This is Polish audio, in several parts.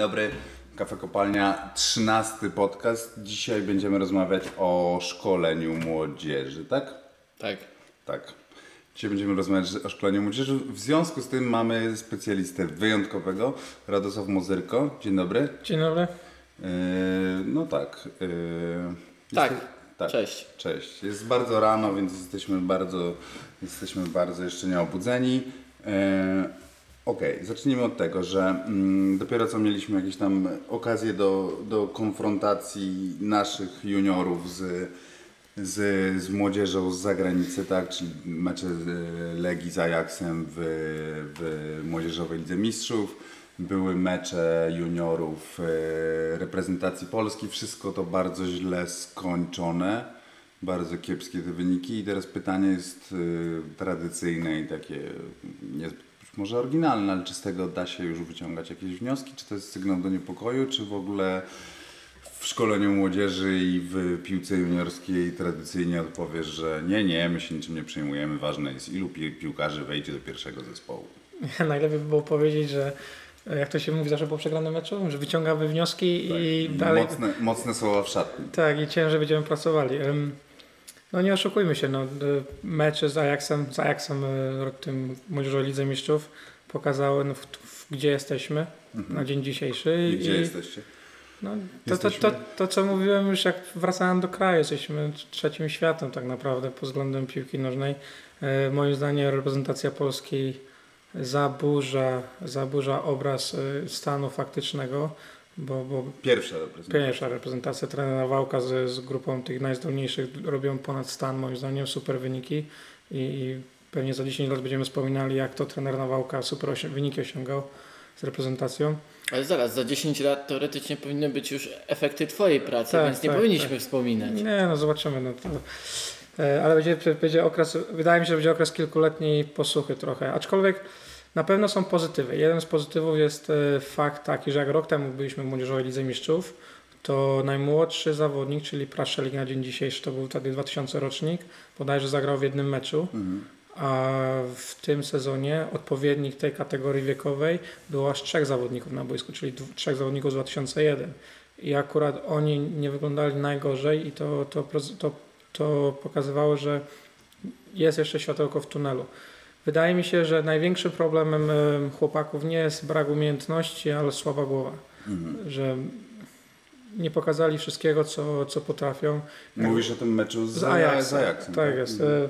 Dzień dobry, Kafe Kopalnia, 13 podcast. Dzisiaj będziemy rozmawiać o szkoleniu młodzieży, tak? Tak. Tak. Dzisiaj będziemy rozmawiać o szkoleniu młodzieży. W związku z tym mamy specjalistę wyjątkowego, Radosław Mozyrko. Dzień dobry. Dzień dobry. Yy, no tak. Yy, Tak. jest- tak. Cześć. Cześć. Jest bardzo rano, więc jesteśmy bardzo, jesteśmy bardzo jeszcze nieobudzeni. E, Okej, zacznijmy od tego, że mm, dopiero co mieliśmy jakieś tam okazję do, do konfrontacji naszych juniorów z, z, z młodzieżą z zagranicy, tak? Czyli mecze e, Legii z Ajaxem w, w Młodzieżowej Lidze Mistrzów. Były mecze juniorów e, reprezentacji Polski. Wszystko to bardzo źle skończone. Bardzo kiepskie te wyniki. I teraz pytanie jest y, tradycyjne i takie niezbyt może oryginalne, ale czy z tego da się już wyciągać jakieś wnioski? Czy to jest sygnał do niepokoju? Czy w ogóle w szkoleniu młodzieży i w piłce juniorskiej tradycyjnie odpowiesz, że nie, nie, my się niczym nie przejmujemy, ważne jest ilu pi- piłkarzy wejdzie do pierwszego zespołu. Najlepiej by było powiedzieć, że e, jak to się mówi zawsze po przegranym meczu, że wyciągamy wnioski i dalej. Mocne, mocne słowa w szatni. Tak, i ciężej będziemy pracowali. No nie oszukujmy się, no, e, mecze z Ajaxem, z Ajaxem e, tym Młodzieżowej Lidze Mistrzów pokazały, no, w, w, gdzie jesteśmy na dzień dzisiejszy. Mhm. I gdzie jesteście? No, to, to, to, to, co mówiłem już jak wracałem do kraju, jesteśmy trzecim światem tak naprawdę pod względem piłki nożnej. E, moim zdaniem reprezentacja Polski zaburza, zaburza obraz e, stanu faktycznego, bo, bo Pierwsza reprezentacja. pierwsza reprezentacja trenera Wałka z, z grupą tych najzdolniejszych robią ponad stan moim zdaniem, super wyniki i, i pewnie za 10 lat będziemy wspominali jak to trener Nawałka super osi- wyniki osiągał z reprezentacją. Ale zaraz, za 10 lat teoretycznie powinny być już efekty Twojej pracy, Tak, więc nie tak, powinniśmy tak. wspominać. Nie, no zobaczymy. No to, e, ale będzie, będzie okres, wydaje mi się, że będzie okres kilkuletniej posłuchy trochę. Aczkolwiek na pewno są pozytywy. Jeden z pozytywów jest e, fakt taki, że jak rok temu byliśmy w Młodzieżowej Lidze Mistrzów, to najmłodszy zawodnik, czyli Praszelik na dzień dzisiejszy, to był wtedy 2000 rocznik, bodajże zagrał w jednym meczu. A w tym sezonie odpowiednik tej kategorii wiekowej było aż trzech zawodników na boisku, czyli trzech zawodników z 2001. I akurat oni nie wyglądali najgorzej i to, to, to, to pokazywało, że jest jeszcze światełko w tunelu. Wydaje mi się, że największym problemem em, chłopaków nie jest brak umiejętności, ale słaba głowa. Że nie pokazali wszystkiego, co, co potrafią. Mówisz o tym meczu z, Z Ajaxem. Ajaxem. Tak jest. E,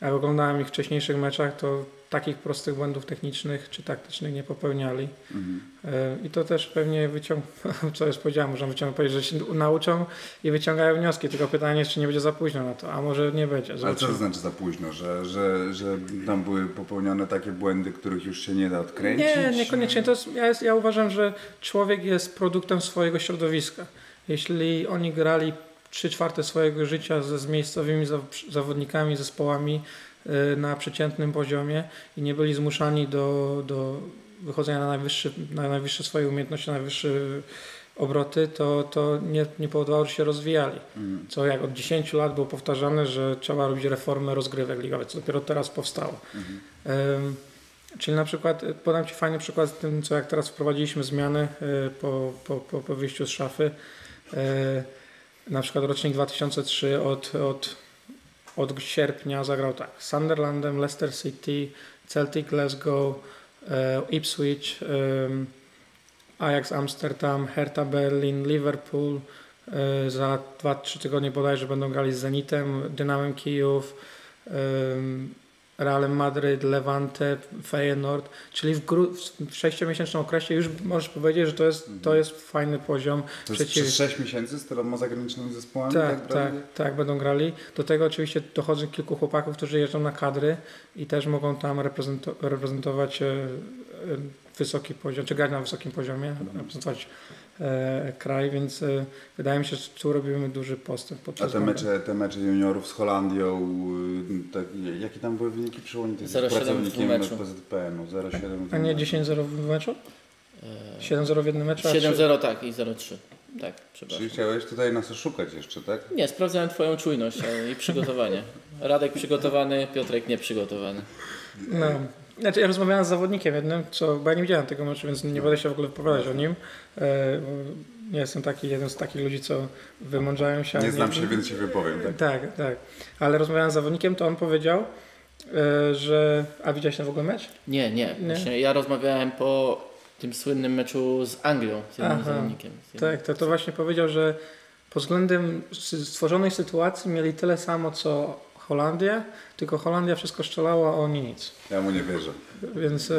Jak oglądałem ich wcześniejszych meczach, to takich prostych błędów technicznych czy taktycznych nie popełniali. Mhm. E, I to też pewnie wyciąg... co już powiedziałem, można wyciągnąć, powiedzieć, że się nauczą i wyciągają wnioski. Tylko pytanie jest, czy nie będzie za późno na to, a może nie będzie. Ale co to znaczy za późno, że, że, że tam były popełnione takie błędy, których już się nie da odkręcić? Nie, niekoniecznie. To jest, ja, jest, ja uważam, że człowiek jest produktem swojego środowiska. Jeśli oni grali 3 czwarte swojego życia ze, z miejscowymi za, zawodnikami, zespołami na przeciętnym poziomie i nie byli zmuszani do, do wychodzenia na najwyższy, na najwyższe swoje umiejętności, na najwyższe obroty, to, to nie, nie powodowało, że się rozwijali. Co jak od 10 lat było powtarzane, że trzeba robić reformę rozgrywek ligowych, co dopiero teraz powstało. Ym, Czyli na przykład, y, podam Ci fajny przykład z tym, co jak teraz wprowadziliśmy zmiany y, po, po, po, po wyjściu z szafy. Y, Na przykład rocznik 2003 od, od, od sierpnia zagrał tak. z Sunderlandem, Leicester City, Celtic Glasgow, y, Ipswich, ym, Ajax Amsterdam, Hertha Berlin, Liverpool. y, Za 2-3 tygodnie bodajże będą grali z Zenitem, Dynamem Kijów, Realem Madryt, Levante, Feyenoord, czyli w, gru- w sześciomiesięcznym okresie już możesz powiedzieć, że to jest, to jest fajny poziom. To jest przeciw- przez 6 miesięcy z tyloma zagranicznymi zespołami? tak, tak, tak, będą grali. Do tego oczywiście dochodzi kilku chłopaków, którzy jeżdżą na kadry i też mogą tam reprezento- reprezentować e, e, wysoki poziom, czy grać na wysokim poziomie, reprezentować kraj, więc e, wydaje mi się, że tu robimy duży postęp. A te mecze, te mecze juniorów z Holandią, y, tak, jakie tam były wyniki przyłoni? Ty jesteś 0,7 w pracownikiem meczu. PZPN-u, 0,7 w A nie meczu. 10-0 w meczu? E, 7-0 w jednym meczu? a 7-0 tak i 0-3. Tak, przepraszam. Czyli chciałeś tutaj nas oszukać jeszcze, tak? Nie, sprawdzałem Twoją czujność e, i przygotowanie. Radek przygotowany, Piotrek nieprzygotowany. No, Znaczy, ja rozmawiałem z zawodnikiem jednym, co, bo ja nie widziałem tego meczu, więc nie będę się w ogóle wypowiadać o nim. E, bo nie jestem taki jeden z takich ludzi, co wymądrzają się. Nie znam się, więc się wypowiem. Tak? Tak, tak. Ale rozmawiałem z zawodnikiem, to on powiedział, e, że... A widziałeś ten w ogóle mecz? Nie, nie. Nie? Właśnie ja rozmawiałem po tym słynnym meczu z Anglią, z jednym Aha. zawodnikiem. Z jednym- Tak, to, to właśnie powiedział, że pod względem stworzonej sytuacji mieli tyle samo, co Holandia, tylko Holandia wszystko strzelała, a oni nic. Ja mu nie wierzę. Więc... E,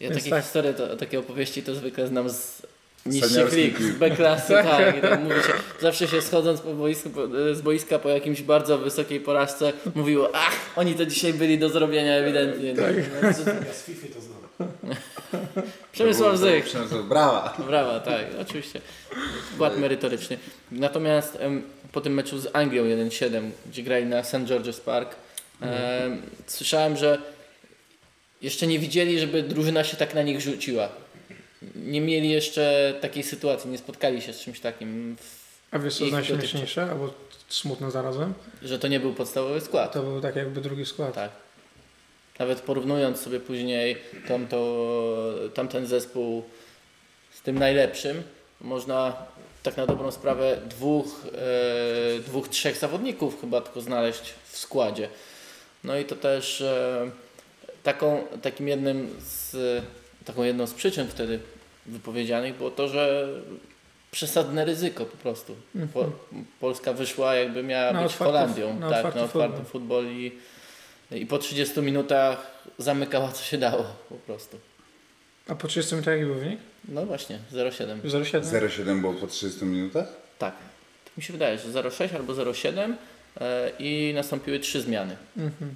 Ja Więc takie tak. historie, to, takie opowieści to zwykle znam z niższych lig, z. B-klasy, Tak. I tak mówi się, zawsze się schodząc po boisku, po, z boiska po jakimś bardzo wysokiej porażce mówiło, ach, oni to dzisiaj byli do zrobienia ewidentnie. Tak. No, Ja z FIFA to znam. Przemysław Zych. Przemysław, brawa. Brawa, tak, oczywiście. Wkład merytoryczny. Natomiast em, po tym meczu z Anglią 1-7, gdzie grali na St. George's Park, em, słyszałem, że jeszcze nie widzieli, żeby drużyna się tak na nich rzuciła. Nie mieli jeszcze takiej sytuacji, nie spotkali się z czymś takim, a wiesz co Ich dotyczy. najśmieszniejsze, albo smutne zarazem? że to nie był podstawowy skład. To był tak jakby drugi skład. Tak. Nawet porównując sobie później tamto, tamten zespół z tym najlepszym, można tak na dobrą sprawę dwóch, e, dwóch trzech zawodników chyba tylko znaleźć w składzie. No i to też e, taką, takim jednym z, taką jedną z przyczyn wtedy wypowiedzianych było to, że przesadne ryzyko po prostu. Po, Polska wyszła jakby miała Na być otwarty- Holandią. na tak, otwarty na otwarty futbol. futbol i, i po 30 minutach zamykała co się dało po prostu. A po 30 minutach jaki był wynik? No właśnie, 0,7. 0,7? 0,7 było po 30 minutach? Tak. Tak mi się wydaje, że 0,6 albo 0,7 e, i nastąpiły trzy zmiany. Mhm.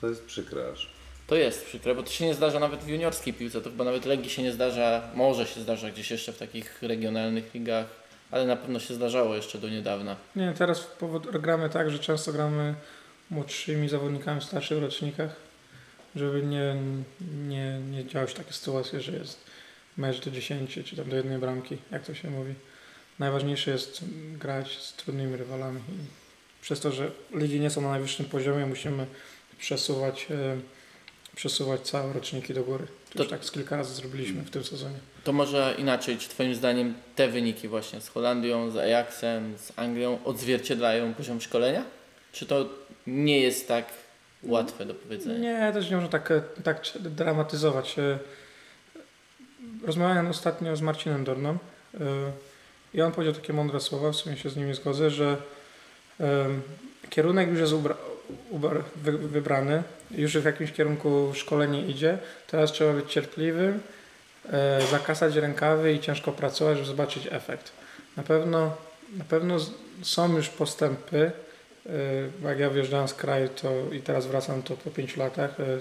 To jest przykre aż. To jest przykre, bo to się nie zdarza nawet w juniorskiej piłce, to chyba nawet Legii się nie zdarza, może się zdarza gdzieś jeszcze w takich regionalnych ligach, ale na pewno się zdarzało jeszcze do niedawna. Nie, teraz powód, gramy tak, że często gramy młodszymi zawodnikami w starszych rocznikach, żeby nie, nie, nie działy się takie sytuacje, że jest mecz do 10 czy tam do jednej bramki, jak to się mówi. Najważniejsze jest grać z trudnymi rywalami i przez to, że ligi nie są na najwyższym poziomie, musimy przesuwać, e, przesuwać całe roczniki do góry. To To- już tak z kilka razy zrobiliśmy w tym sezonie. To może inaczej, czy Twoim zdaniem te wyniki właśnie z Holandią, z Ajaxem, z Anglią odzwierciedlają poziom szkolenia? Czy to nie jest tak łatwe do powiedzenia? Nie, też nie można tak, e, tak dramatyzować. E, Rozmawiałem ostatnio z Marcinem Dorną e, i on powiedział takie mądre słowa, w sumie się z nimi zgodzę, że kierunek już jest wybrany, już w jakimś kierunku szkolenie idzie, teraz trzeba być cierpliwym, zakasać rękawy i ciężko pracować, żeby zobaczyć efekt. Na pewno, na pewno są już postępy, Jak ja wjeżdżałem z kraju to i teraz wracam to po pięciu latach, e,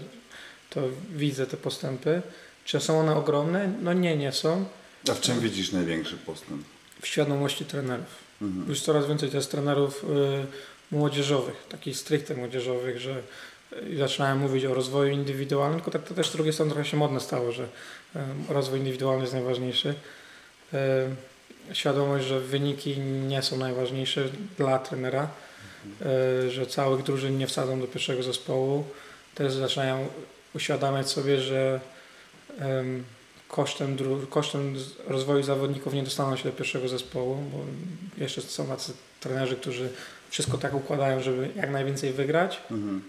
to widzę te postępy. Czy są one ogromne? No nie, nie są. A w czym widzisz największy postęp? W świadomości trenerów. Mhm. Już coraz więcej to jest trenerów y, młodzieżowych, takich stricte młodzieżowych, że y, zaczynają mówić o rozwoju indywidualnym, tylko tak to też z drugiej strony trochę się modne stało, że y, rozwój indywidualny jest najważniejszy. Świadomość, że wyniki nie są najważniejsze dla trenera, że całych drużyn nie wsadzą do pierwszego zespołu. Też zaczynają uświadamiać sobie, że em, kosztem, kosztem rozwoju zawodników nie dostaną się do pierwszego zespołu, bo jeszcze są tacy trenerzy, którzy wszystko tak układają, żeby jak najwięcej wygrać, Mhm.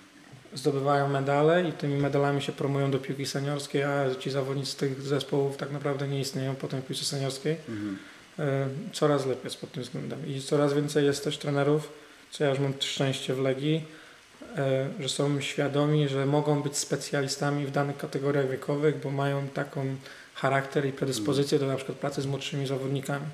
zdobywają medale i tymi medalami się promują do piłki seniorskiej, a ci zawodnicy tych zespołów tak naprawdę nie istnieją potem w piłce seniorskiej. Mhm. E, Coraz lepiej jest pod tym względem i coraz więcej jest też trenerów, co ja już mam szczęście w Legii, e, że są świadomi, że mogą być specjalistami w danych kategoriach wiekowych, bo mają taką charakter i predyspozycję do na przykład pracy z młodszymi zawodnikami,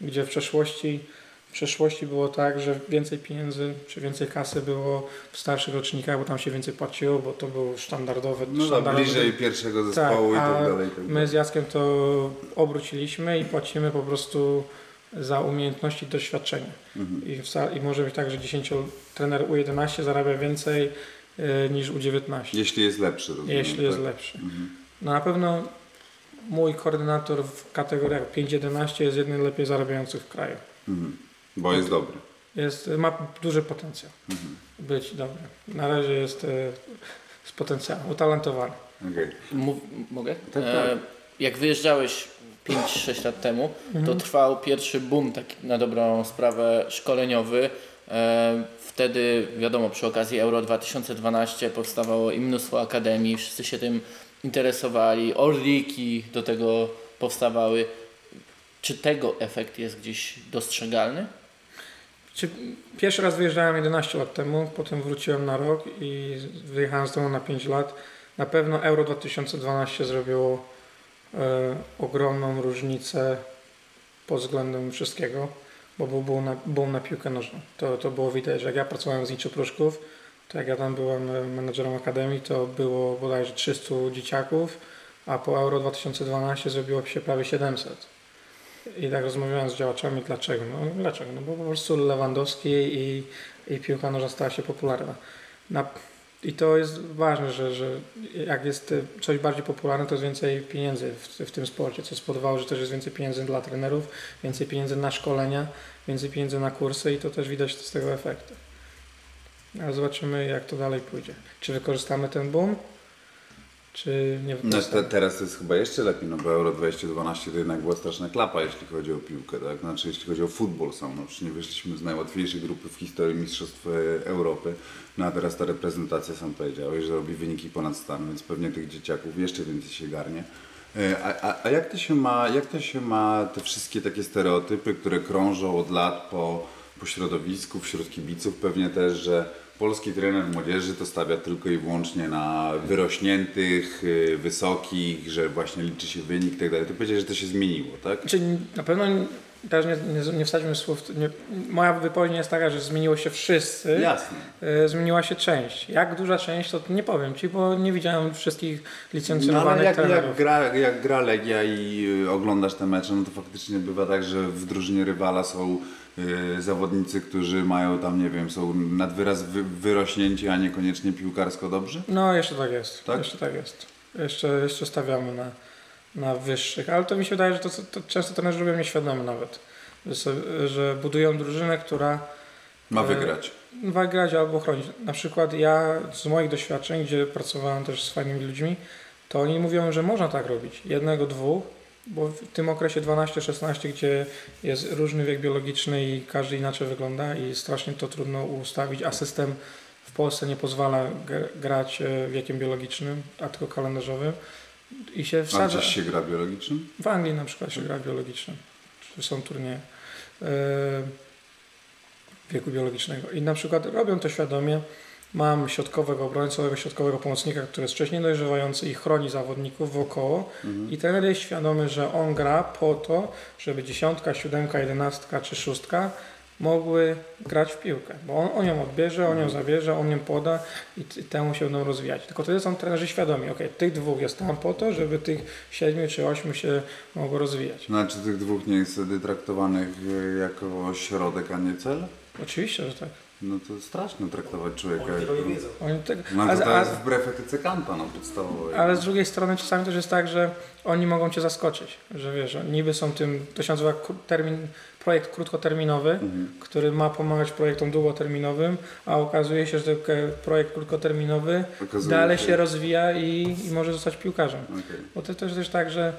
gdzie w przeszłości, w przeszłości było tak, że więcej pieniędzy czy więcej kasy było w starszych rocznikach, bo tam się więcej płaciło, bo to był standardowe. No tak, standardowy bliżej pierwszego zespołu i a tak dalej. i Tak My z Jackiem to obróciliśmy i płacimy po prostu za umiejętności i doświadczenie. Mhm. I, wca- I może być tak, że 10 trener U11 zarabia więcej y, niż U19, Jeśli jest lepszy, rozumiem. jeśli jest tak? lepszy. Mhm. No na pewno mój koordynator w kategoriach 5-11 jest jednym lepiej zarabiających w kraju. Mhm. Bo jest dobry. Jest, ma duży potencjał Mhm. być dobry. Na razie jest e, z potencjałem, utalentowany. Mów, mogę? Tak, E, tak. jak wyjeżdżałeś 5-6 lat temu, to Mhm. trwał pierwszy boom taki na dobrą sprawę szkoleniowy. E, wtedy, wiadomo, przy okazji Euro 2012 powstawało i mnóstwo akademii, wszyscy się tym interesowali, orliki do tego powstawały. Czy tego efekt jest gdzieś dostrzegalny? Czy pierwszy raz wyjeżdżałem 11 lat temu, potem wróciłem na rok i wyjechałem z domu na 5 lat. Na pewno Euro 2012 zrobiło ogromną różnicę pod względem wszystkiego, bo był na, boom na piłkę nożną. To, to było widać, że jak ja pracowałem z Niczu Pruszków, to jak ja tam byłem e, menedżerem akademii, to było bodajże 300 dzieciaków, a po Euro 2012 zrobiło się prawie 700. I tak rozmawiałem z działaczami, dlaczego? No, dlaczego? No bo po prostu Lewandowski i, i piłka nożna stała się popularna. Na, I to jest ważne, że, że jak jest y, coś bardziej popularne, to jest więcej pieniędzy w, w tym sporcie, co spowodowało, że też jest więcej pieniędzy dla trenerów, więcej pieniędzy na szkolenia, więcej pieniędzy na kursy i to też widać z tego efekty. Ale zobaczymy, jak to dalej pójdzie. Czy wykorzystamy ten boom, czy nie No, te, teraz jest chyba jeszcze lepiej, no bo Euro 2012 to jednak była straszna klapa, jeśli chodzi o piłkę, tak? Znaczy, jeśli chodzi o futbol sam, no przecież nie wyszliśmy z najłatwiejszej grupy w historii Mistrzostw e, Europy, no a teraz ta reprezentacja, sam powiedziałeś, że robi wyniki ponad stan, więc pewnie tych dzieciaków jeszcze więcej się garnie. E, A, a, a jak, to się ma, jak to się ma te wszystkie takie stereotypy, które krążą od lat po, po środowisku, wśród kibiców pewnie też, że polski trener młodzieży to stawia tylko i wyłącznie na wyrośniętych, y, wysokich, że właśnie liczy się wynik i tak dalej. Ty powiedziałeś, że to się zmieniło, tak? Czy na pewno też nie, nie, nie wsadźmy słów. Nie, moja wypowiedź nie jest taka, że zmieniło się wszyscy. Jasne. E, Zmieniła się część. Jak duża część, to nie powiem Ci, bo nie widziałem wszystkich No, licencjonowanych ale jak, trenerów. jak, gra, jak gra Legia i y, oglądasz te mecze, no to faktycznie bywa tak, że w drużynie rywala są y, zawodnicy, którzy mają tam, nie wiem, są nad wyraz wy, wyrośnięci, a niekoniecznie piłkarsko dobrzy? No, jeszcze tak jest. Tak? Jeszcze tak jest. Jeszcze, jeszcze stawiamy na, na wyższych, ale to mi się wydaje, że to, to często trenerzy robią nieświadomie nawet. Że, sobie, że budują drużynę, która Ma E, wygrać. ma grać albo chronić. Na przykład ja z moich doświadczeń, gdzie pracowałem też z fajnymi ludźmi, to oni mówią, że można tak robić. Jednego, dwóch, bo w tym okresie 12-16, gdzie jest różny wiek biologiczny i każdy inaczej wygląda i strasznie to trudno ustawić, a system w Polsce nie pozwala gr- grać e, wiekiem biologicznym, a tylko kalendarzowym i się A wsadza. gdzieś się gra biologicznym? W Anglii na przykład się gra biologicznym, są turnieje e, wieku biologicznego. I na przykład robią to świadomie. Mam środkowego obrońcowego, środkowego pomocnika, który jest wcześniej dojrzewający i chroni zawodników wokoło. I trener jest świadomy, że on gra po to, żeby dziesiątka, siódemka, jedenastka czy szóstka mogły grać w piłkę. Bo on, on ją odbierze, on ją zabierze, on ją poda i t- temu się będą rozwijać. Tylko wtedy są trenerzy świadomi, ok, tych dwóch jest tam po to, żeby tych siedmiu czy ośmiu się mogło rozwijać. Znaczy tych dwóch nie jest wtedy traktowanych y, jako środek, a nie cel? Oczywiście, że tak. No to straszne traktować człowieka. Oni tego nie wiedzą. Oni tak, No to, ale, to ale, jest wbrew etyce Kanta, no podstawowej. ale z drugiej strony czasami też jest tak, że oni mogą cię zaskoczyć, że wiesz, niby są tym, to się nazywa termin, projekt krótkoterminowy, Mhm. który ma pomagać projektom długoterminowym, a okazuje się, że ten projekt krótkoterminowy Okazuje dalej się rozwija i, i może zostać piłkarzem. Okej. Bo to też jest tak, że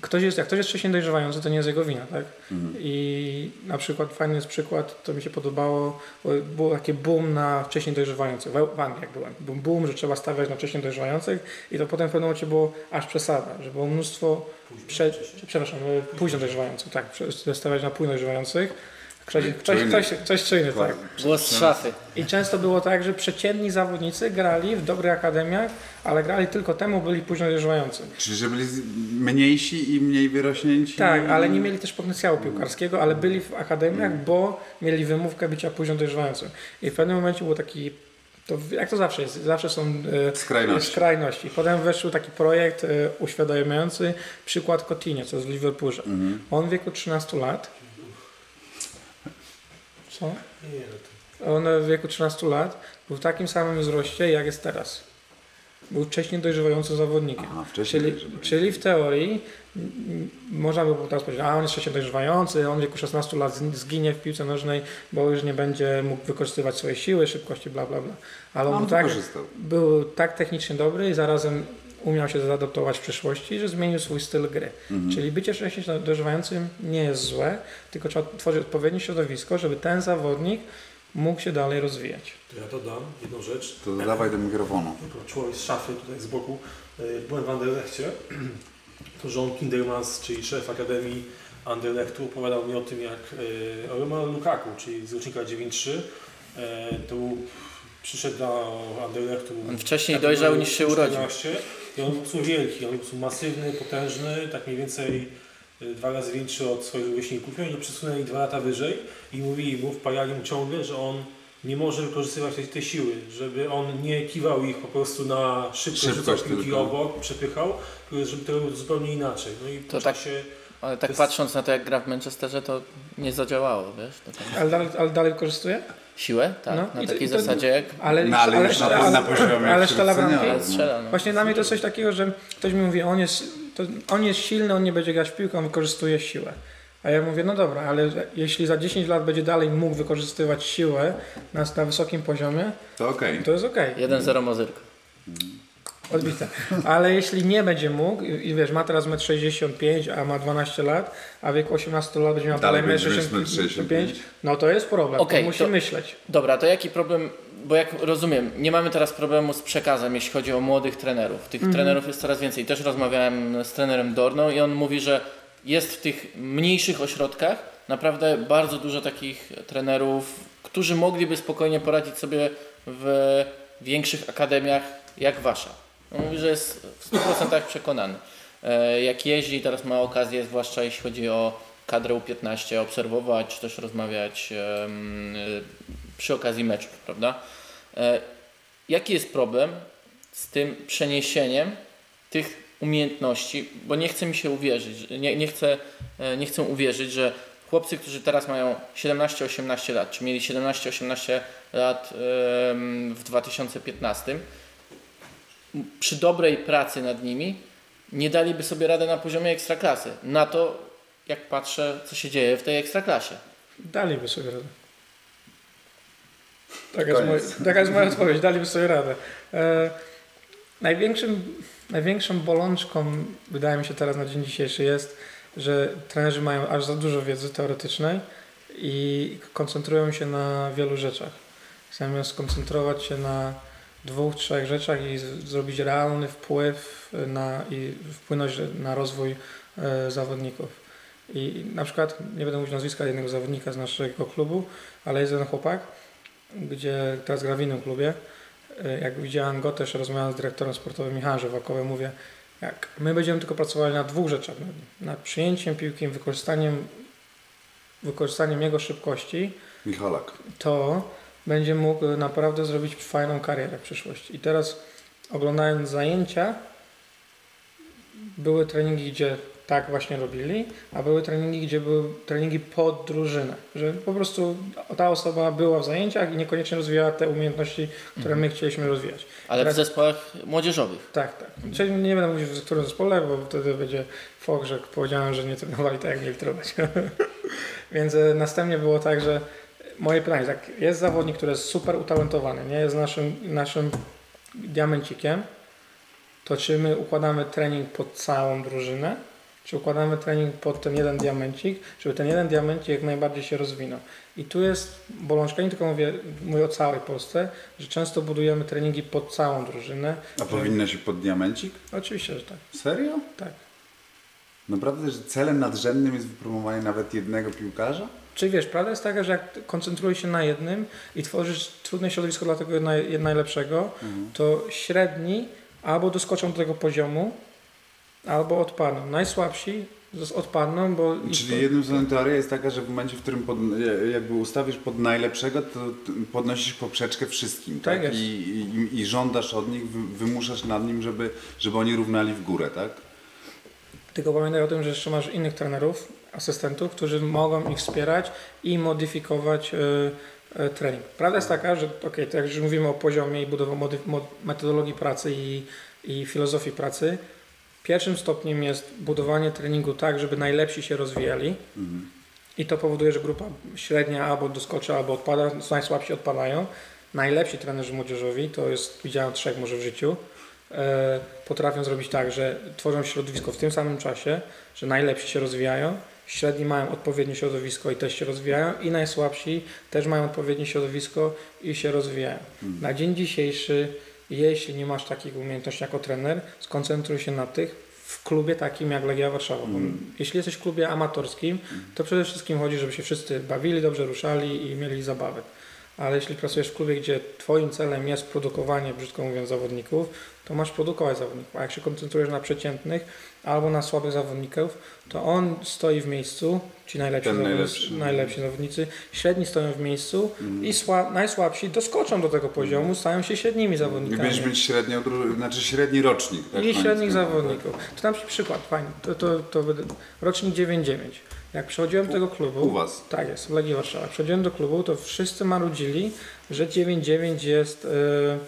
ktoś jest, jak ktoś jest wcześniej dojrzewający, to nie jest jego wina, tak? Mhm. I na przykład fajny jest przykład, to mi się podobało, bo było takie boom na wcześniej dojrzewających. W Anglii jak byłem. Był boom, że trzeba stawiać na wcześniej dojrzewających i to potem w pewnym momencie było aż przesada, że było mnóstwo, prze, przepraszam, e, późno dojrzewających, tak, stawiać na późno dojrzewających. Ktoś, ktoś, ktoś, ktoś czujny, tak. Głos z szafy. I często było tak, że przeciętni zawodnicy grali w dobrych akademiach, ale grali tylko temu, byli późno dojrzewający. Czyli że byli mniejsi i mniej wyrośnięci? Tak, ale nie mieli też potencjału piłkarskiego, ale byli w akademiach, bo mieli wymówkę bycia późno dojrzewającym. I w pewnym momencie był taki, to jak to zawsze jest, zawsze są e, Skrajności. skrajności. Potem weszł taki projekt e, uświadamiający przykład Coutinho, co jest w Liverpoolze. Mhm. On w wieku 13 lat, co? Nie, no On w wieku 13 lat był w takim samym wzroście, jak jest teraz. Był wcześniej dojrzewającym zawodnikiem. Aha, wcześniej Czyli, dojrzewający. czyli w teorii można by było teraz powiedzieć, a on jest wcześniej dojrzewający, on w wieku 16 lat zginie w piłce nożnej, bo już nie będzie mógł wykorzystywać swojej siły, szybkości, bla bla bla. Ale on, On był, tak, był tak technicznie dobry i zarazem umiał się zaadaptować w przyszłości, że zmienił swój styl gry. Mhm. Czyli bycie wcześniej dojrzewającym nie jest złe, tylko trzeba tworzyć odpowiednie środowisko, żeby ten zawodnik mógł się dalej rozwijać. To ja dodam jedną rzecz. To dawaj do mikrofonu. Człowiek z szafy tutaj z boku, y, byłem w Anderlechcie, to John Kindermans, czyli szef Akademii Anderlechtu, opowiadał mi o tym, jak Romelu Lukaku, czyli z rocznika 9-3, y, to był, przyszedł do Anderlechtu. On wcześniej tak, dojrzał niż się urodził. 14 I on był wielki, on był masywny, potężny, tak mniej więcej y, dwa razy większy od swoich rówieśników. I oni przesunęli dwa lata wyżej i mówili mu, wpajali mu ciągle, że on nie może wykorzystywać tej, tej siły, żeby on nie kiwał ich po prostu na szybkość, Szybkość rzucał piłki tylko. obok, przepychał, żeby to robił zupełnie inaczej. No i To tak- się Ale tak jest- patrząc na to, jak gra w Manchesterze, to nie zadziałało, wiesz? Ale dalej, ale dalej wykorzystuje? Siłę? Tak, No, na takiej to- zasadzie jak Ale, No, ale już na- ale- na poziomie ale strzela bramki? ale strzela. No. Właśnie dla mnie to jest coś takiego, że ktoś mi mówi, on jest, to, on jest silny, on nie będzie grać w piłkę, on wykorzystuje siłę. A ja mówię, no dobra, ale jeśli za 10 lat będzie dalej mógł wykorzystywać siłę na, na wysokim poziomie, To okej. to jest okej, 1-0 Mazyrka. Odbite. Ale jeśli nie będzie mógł i, i wiesz, ma teraz 1,65 m, a ma 12 lat, a w wieku 18 lat będzie miał Dalej dalej będzie 1,65 1,65 m, no to jest problem, Okej, to musi to- myśleć. Dobra, to jaki problem, bo jak rozumiem, nie mamy teraz problemu z przekazem, jeśli chodzi o młodych trenerów. Tych trenerów jest coraz więcej. Też rozmawiałem z trenerem Dorną i on mówi, że jest w tych mniejszych ośrodkach naprawdę bardzo dużo takich trenerów, którzy mogliby spokojnie poradzić sobie w większych akademiach jak wasza. On mówi, że jest w 100% przekonany. E, Jak jeździ, teraz ma okazję, zwłaszcza jeśli chodzi o kadrę U15, obserwować, czy też rozmawiać y, przy okazji meczów, prawda? E, Jaki jest problem z tym przeniesieniem tych umiejętności, bo nie chce mi się uwierzyć, nie, nie, chcę, e, nie chcę uwierzyć, że chłopcy, którzy teraz mają 17-18 lat, czy mieli 17-18 lat w 2015, m, przy dobrej pracy nad nimi nie daliby sobie rady na poziomie ekstraklasy. Na to, jak patrzę, co się dzieje w tej ekstraklasie. Daliby sobie radę. Taka jest, moja, taka jest moja odpowiedź, daliby sobie radę. E, największym, największą bolączką, wydaje mi się teraz na dzień dzisiejszy jest, że trenerzy mają aż za dużo wiedzy teoretycznej i koncentrują się na wielu rzeczach. Zamiast skoncentrować się na dwóch, trzech rzeczach i z, zrobić realny wpływ na, i wpłynąć na rozwój e, zawodników. I na przykład, nie będę mówić nazwiska jednego zawodnika z naszego klubu, ale jest jeden chłopak, gdzie teraz gra w innym klubie. E, Jak widziałem go też rozmawiałem z dyrektorem sportowym Michałem Żywakowem, mówię, jak my będziemy tylko pracowali na dwóch rzeczach, nad przyjęciem piłki, wykorzystaniem, wykorzystaniem jego szybkości, Michalak. to będzie mógł naprawdę zrobić fajną karierę w przyszłości. I teraz oglądając zajęcia, były treningi, gdzie tak właśnie robili, a były treningi, gdzie były treningi pod drużynę. Że po prostu ta osoba była w zajęciach i niekoniecznie rozwijała te umiejętności, które my chcieliśmy rozwijać. Ale w Teraz- zespołach młodzieżowych. Tak, tak. Czyli nie będę mówił w którym zespole, bo wtedy będzie fok, że powiedziałem, że nie trenowali tak, jak mieli trenować. Więc e, następnie było tak, że moje pytanie, tak, jest zawodnik, który jest super utalentowany, nie jest naszym, naszym diamencikiem, to czy my układamy trening pod całą drużynę, czy układamy trening pod ten jeden diamencik, żeby ten jeden diamencik jak najbardziej się rozwinął. I tu jest bolączka, nie tylko mówię, mówię o całej Polsce, że często budujemy treningi pod całą drużynę, A powinno się pod diamencik? Oczywiście, że tak. Serio? tak. Naprawdę, że celem nadrzędnym jest wypromowanie nawet jednego piłkarza? Czy wiesz, prawda jest taka, że jak koncentrujesz się na jednym i tworzysz trudne środowisko dla tego naj, najlepszego, Mhm. to średni albo doskoczą do tego poziomu, albo odpadną. Najsłabsi odpadną, bo... Czyli to- jednym słowem teoria jest taka, że w momencie, w którym pod, jakby ustawisz pod najlepszego, to podnosisz poprzeczkę wszystkim, Tak tak? I, i, I żądasz od nich, wy- wymuszasz nad nim, żeby, żeby oni równali w górę, tak? Tylko pamiętaj o tym, że jeszcze masz innych trenerów, asystentów, którzy mogą ich wspierać i modyfikować y, e, trening. Prawda jest taka, że okej, to jak już mówimy o poziomie i budowie metodologii pracy i, i filozofii pracy, pierwszym stopniem jest budowanie treningu tak, żeby najlepsi się rozwijali Mhm. i to powoduje, że grupa średnia albo doskoczy, albo odpada, najsłabsi odpadają. Najlepsi trenerzy młodzieżowi, to jest, widziałem trzech może w życiu, e, potrafią zrobić tak, że tworzą środowisko w tym samym czasie, że najlepsi się rozwijają, średni mają odpowiednie środowisko i też się rozwijają i najsłabsi też mają odpowiednie środowisko i się rozwijają. Na dzień dzisiejszy, jeśli nie masz takich umiejętności jako trener, skoncentruj się na tych w klubie takim jak Legia Warszawa. Bo Jeśli jesteś w klubie amatorskim, to przede wszystkim chodzi, żeby się wszyscy bawili, dobrze ruszali i mieli zabawę. Ale jeśli pracujesz w klubie, gdzie Twoim celem jest produkowanie, brzydko mówiąc, zawodników, to masz produkować zawodników. A jak się koncentrujesz na przeciętnych albo na słabych zawodników, to on stoi w miejscu, ci najlepsi, Ten zawodnicy, najlepszy. najlepsi zawodnicy, średni stoją w miejscu Mhm. i sła, najsłabsi doskoczą do tego poziomu, stają się średnimi I zawodnikami. będziesz mieć średnią, znaczy średni rocznik. Tak, I średnich końców, zawodników. To dam Ci przykład, fajnie. To, to, to będę- rocznik 9-9. Jak przychodziłem do tego klubu, U was. tak jest, w Legii Warszawa. Jak przychodziłem do klubu, to wszyscy marudzili, że 9-9 jest e,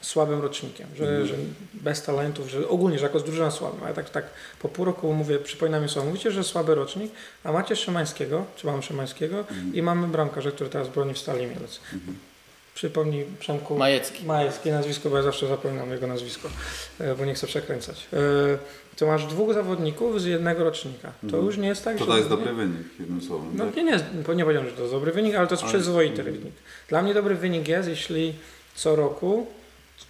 słabym rocznikiem, że, Mhm. że bez talentów, że ogólnie, że jako z drużyna słabym. A ja tak, tak po pół roku mówię, przypominam mi słowo, mówicie, że słaby rocznik, a macie Szymańskiego, czy mamy Szymańskiego Mhm. i mamy bramkarza, który teraz broni w Stali Mielec. Przypomnij Przemku. Majecki. Majewskie nazwisko, bo ja zawsze zapominam jego nazwisko, e, bo nie chcę przekręcać. E, To masz dwóch zawodników z jednego rocznika. To Mhm. już nie jest tak, To że... to jest nie- dobry wynik, jednym słowem. No tak? nie, nie, nie powiedziałem, że to jest dobry wynik, ale to jest Ale- przyzwoity mhm. wynik. Dla mnie dobry wynik jest, jeśli co roku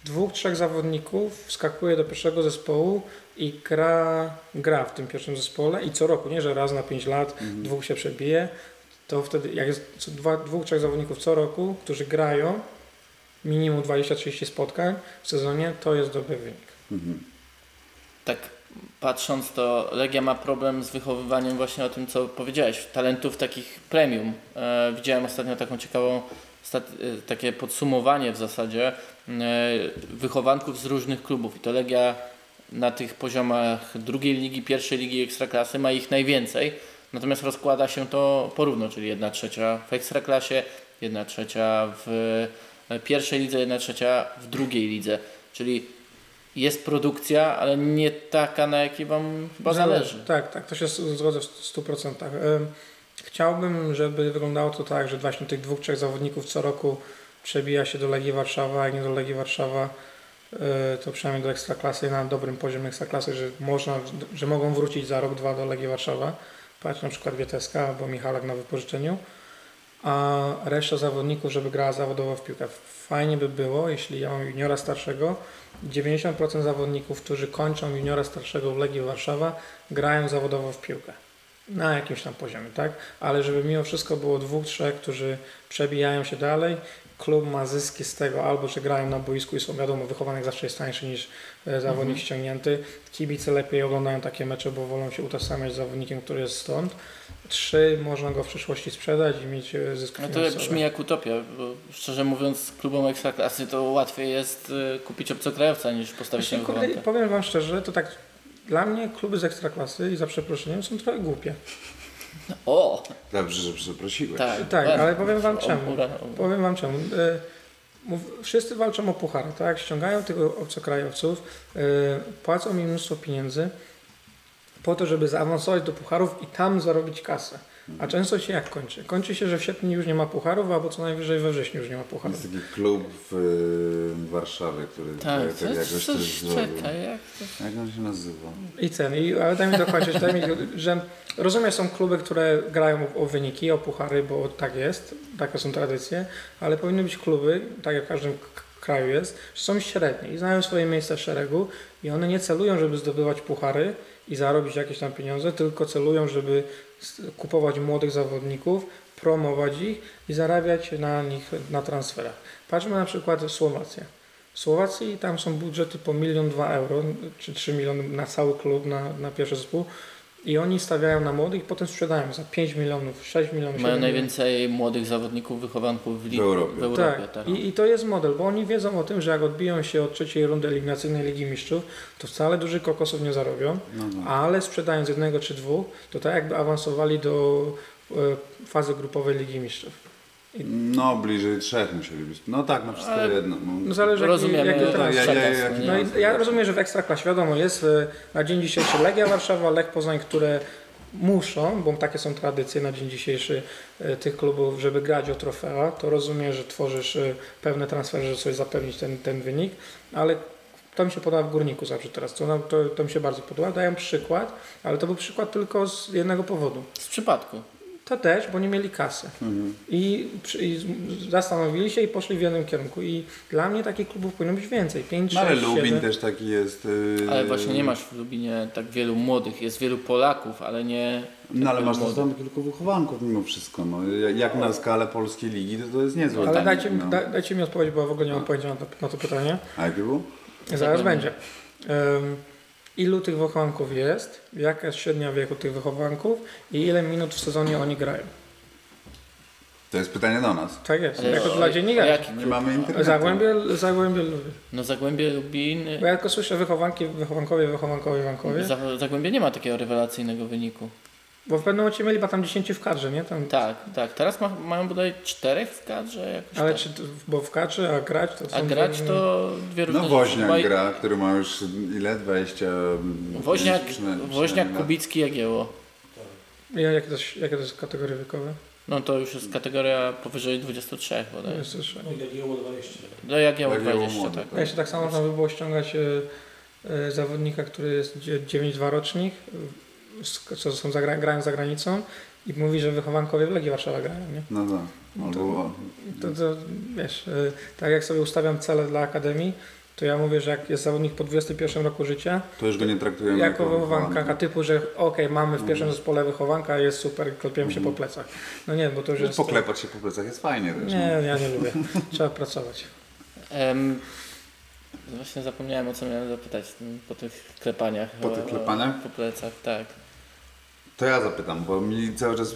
dwóch, trzech zawodników wskakuje do pierwszego zespołu i gra, gra w tym pierwszym zespole i co roku, nie, że raz na pięć lat Mhm. dwóch się przebije, to wtedy jak jest dwa, dwóch, trzech zawodników co roku, którzy grają minimum 20-30 spotkań w sezonie, to jest dobry wynik. Mhm. Tak patrząc, to Legia ma problem z wychowywaniem właśnie o tym, co powiedziałeś, talentów takich premium. E, widziałem ostatnio taką ciekawą, stat, e, takie podsumowanie w zasadzie wychowanków z różnych klubów i to Legia na tych poziomach drugiej ligi, pierwszej ligi Ekstraklasy ma ich najwięcej, natomiast rozkłada się to porówno, czyli jedna trzecia w Ekstraklasie, jedna trzecia w e, pierwszej lidze, jedna trzecia w drugiej lidze, czyli jest produkcja, ale nie taka, na jakiej Wam chyba zależy. Tak, tak, to się zgodzę w 100%. Ym, Chciałbym, żeby wyglądało to tak, że właśnie tych dwóch, trzech zawodników co roku przebija się do Legii Warszawa, jak nie do Legii Warszawa, y, to przynajmniej do Ekstraklasy na dobrym poziomie Ekstraklasy, że można, że mogą wrócić za rok, dwa do Legii Warszawa. Patrz na przykład Wieteska albo Michalak na wypożyczeniu. A reszta zawodników, żeby grała zawodowo w piłkę. Fajnie by było, jeśli ja mam juniora starszego, 90% zawodników, którzy kończą juniora starszego w Legii Warszawa, grają zawodowo w piłkę. Na jakimś tam poziomie, tak? Ale żeby mimo wszystko było dwóch, trzech, którzy przebijają się dalej, klub ma zyski z tego, albo że grają na boisku i są wiadomo, wychowanek zawsze jest tańszy niż e, zawodnik ściągnięty. Kibice lepiej oglądają takie mecze, bo wolą się utożsamiać z zawodnikiem, który jest stąd. Trzy, można go w przyszłości sprzedać i mieć e, zysk No to finansowy. brzmi jak utopia, bo szczerze mówiąc klubom Ekstraklasy to łatwiej jest y, kupić obcokrajowca niż postawić na kurde, wychowanka. powiem Wam szczerze, to tak dla mnie kluby z ekstraklasy i za przeproszeniem są trochę głupie. O! Dobrze, że przeprosiłeś. Tak, Tak, ale powiem Wam czemu. Powiem Wam czemu. Wszyscy walczą o puchary, tak? Ściągają tych obcokrajowców, e, płacą im mnóstwo pieniędzy po to, żeby zaawansować do pucharów i tam zarobić kasę. A często się jak kończy? Kończy się, że w sierpniu już nie ma pucharów, albo co najwyżej we wrześniu już nie ma pucharów. Jest taki klub w y, Warszawie, który Tak, tak, tak coś, jakoś coś też zrobił. czekaj, jak to... Jak on się nazywa? I ceny. I, ale daj mi dokończyć, daj mi, że rozumiem, są kluby, które grają o, o wyniki, o puchary, bo tak jest, takie są tradycje, ale powinny być kluby, tak jak w każdym kraju jest, że są średnie i znają swoje miejsce w szeregu i one nie celują, żeby zdobywać puchary i zarobić jakieś tam pieniądze, tylko celują, żeby kupować młodych zawodników, promować ich i zarabiać na nich na transferach. Patrzmy na przykład Słowację. W Słowacji tam są budżety po milion, dwa euro, czy 3 miliony na cały klub, na, na pierwszy zespół. I oni stawiają na młodych i potem sprzedają za 5 milionów, 6 milionów. Mają 7 milionów. najwięcej młodych zawodników, wychowanków w, li- W Europie. W Europie Tak, tak. I, i to jest model, bo oni wiedzą o tym, że jak odbiją się od trzeciej rundy eliminacyjnej Ligi Mistrzów, to wcale dużych kokosów nie zarobią, No, no. ale sprzedając jednego czy dwóch, to tak jakby awansowali do e, fazy grupowej Ligi Mistrzów. No, bliżej trzech musieli być. No tak, no wszystko Ale- jedno. No zależy Rozumiemy, jaki, jaki no teraz ja- przekaz, ja- no? No i ja rozumiem, że w Ekstraklasie wiadomo jest e, na dzień dzisiejszy Legia Warszawa, Lech Poznań, które muszą, bo takie są tradycje na dzień dzisiejszy e, tych klubów, żeby grać o trofea, to rozumiem, że tworzysz e, pewne transfery, żeby sobie zapewnić ten, ten wynik, ale to mi się podoba w Górniku zawsze teraz, to, to, to mi się bardzo podoba. Daję przykład, ale to był przykład tylko z jednego powodu. Z przypadku. To też, bo nie mieli kasy. Mhm. I, przy- I zastanowili się i poszli w jednym kierunku. I dla mnie takich klubów powinno być więcej. 5, No ale 6, Lubin 7. też taki jest. Yy... Ale właśnie nie masz w Lubinie tak wielu młodych. Jest wielu Polaków, ale nie. No ale tak masz też tam kilku wychowanków mimo wszystko. No. Jak na skalę polskiej ligi, to, to jest niezłe. Ale tak, dajcie, mi- no. da, dajcie mi odpowiedź, bo ja w ogóle nie mam pojęcia na to, na to pytanie. A jakie było? Zaraz Zapewne. będzie. Um, ilu tych wychowanków jest? Jaka jest średnia wieku tych wychowanków? I ile minut w sezonie oni grają? To jest pytanie do nas. Tak jest. Ale jako o- dla dziennikarzy. Nie mamy internetu. Zagłębie, Zagłębie lubię. No Zagłębie Lubin. Bo ja tylko słyszę wychowanki, wychowankowie, wychowankowie, wychowankowie. Za- Zagłębie nie ma takiego rewelacyjnego wyniku. Bo w pewnym momencie mieli chyba tam 10 w kadrze, nie? Tam, Tak, tak. Teraz ma, mają bodaj czterech w kadrze jakoś ale tak. czy, to- bo w kadrze, a grać to są... A grać dwie- to dwie różne No. Woźniak Chyba gra, który ma już ile? 20... Woźniak, przynajmniej- Woźniak przynajmniej lat. Kubicki Jagieło. Ja, jakie, to, jest- jakie to jest kategorie wiekowe? No to już jest kategoria powyżej 23 bodaj. Jest też- No jak Jagiełło 20. Do Jagieło Jagiełło 20, młody, tak. tak. Ja się tak samo można by było ściągać e, e, zawodnika, który jest dzie- 9-2 rocznik, co są zagra- grają za granicą i mówi, że wychowankowie w Legii Warszawa grają, nie? No tak. Albo... To, to wiesz, e, tak jak sobie ustawiam cele dla Akademii, to ja mówię, że jak jest zawodnik po 21 roku życia, To już go nie traktujemy jako wychowanka, wychowanka. typu, że okej, mamy w pierwszym zespole wychowanka, jest super, klepiemy się po plecach. No nie, bo to już jest... Poklepać się po plecach jest fajnie też. Nie, no. ja nie lubię. Trzeba pracować. Em, właśnie zapomniałem o co miałem zapytać po tych klepaniach. Po tych klepaniach? Po plecach, tak. To ja zapytam, bo mi cały czas y,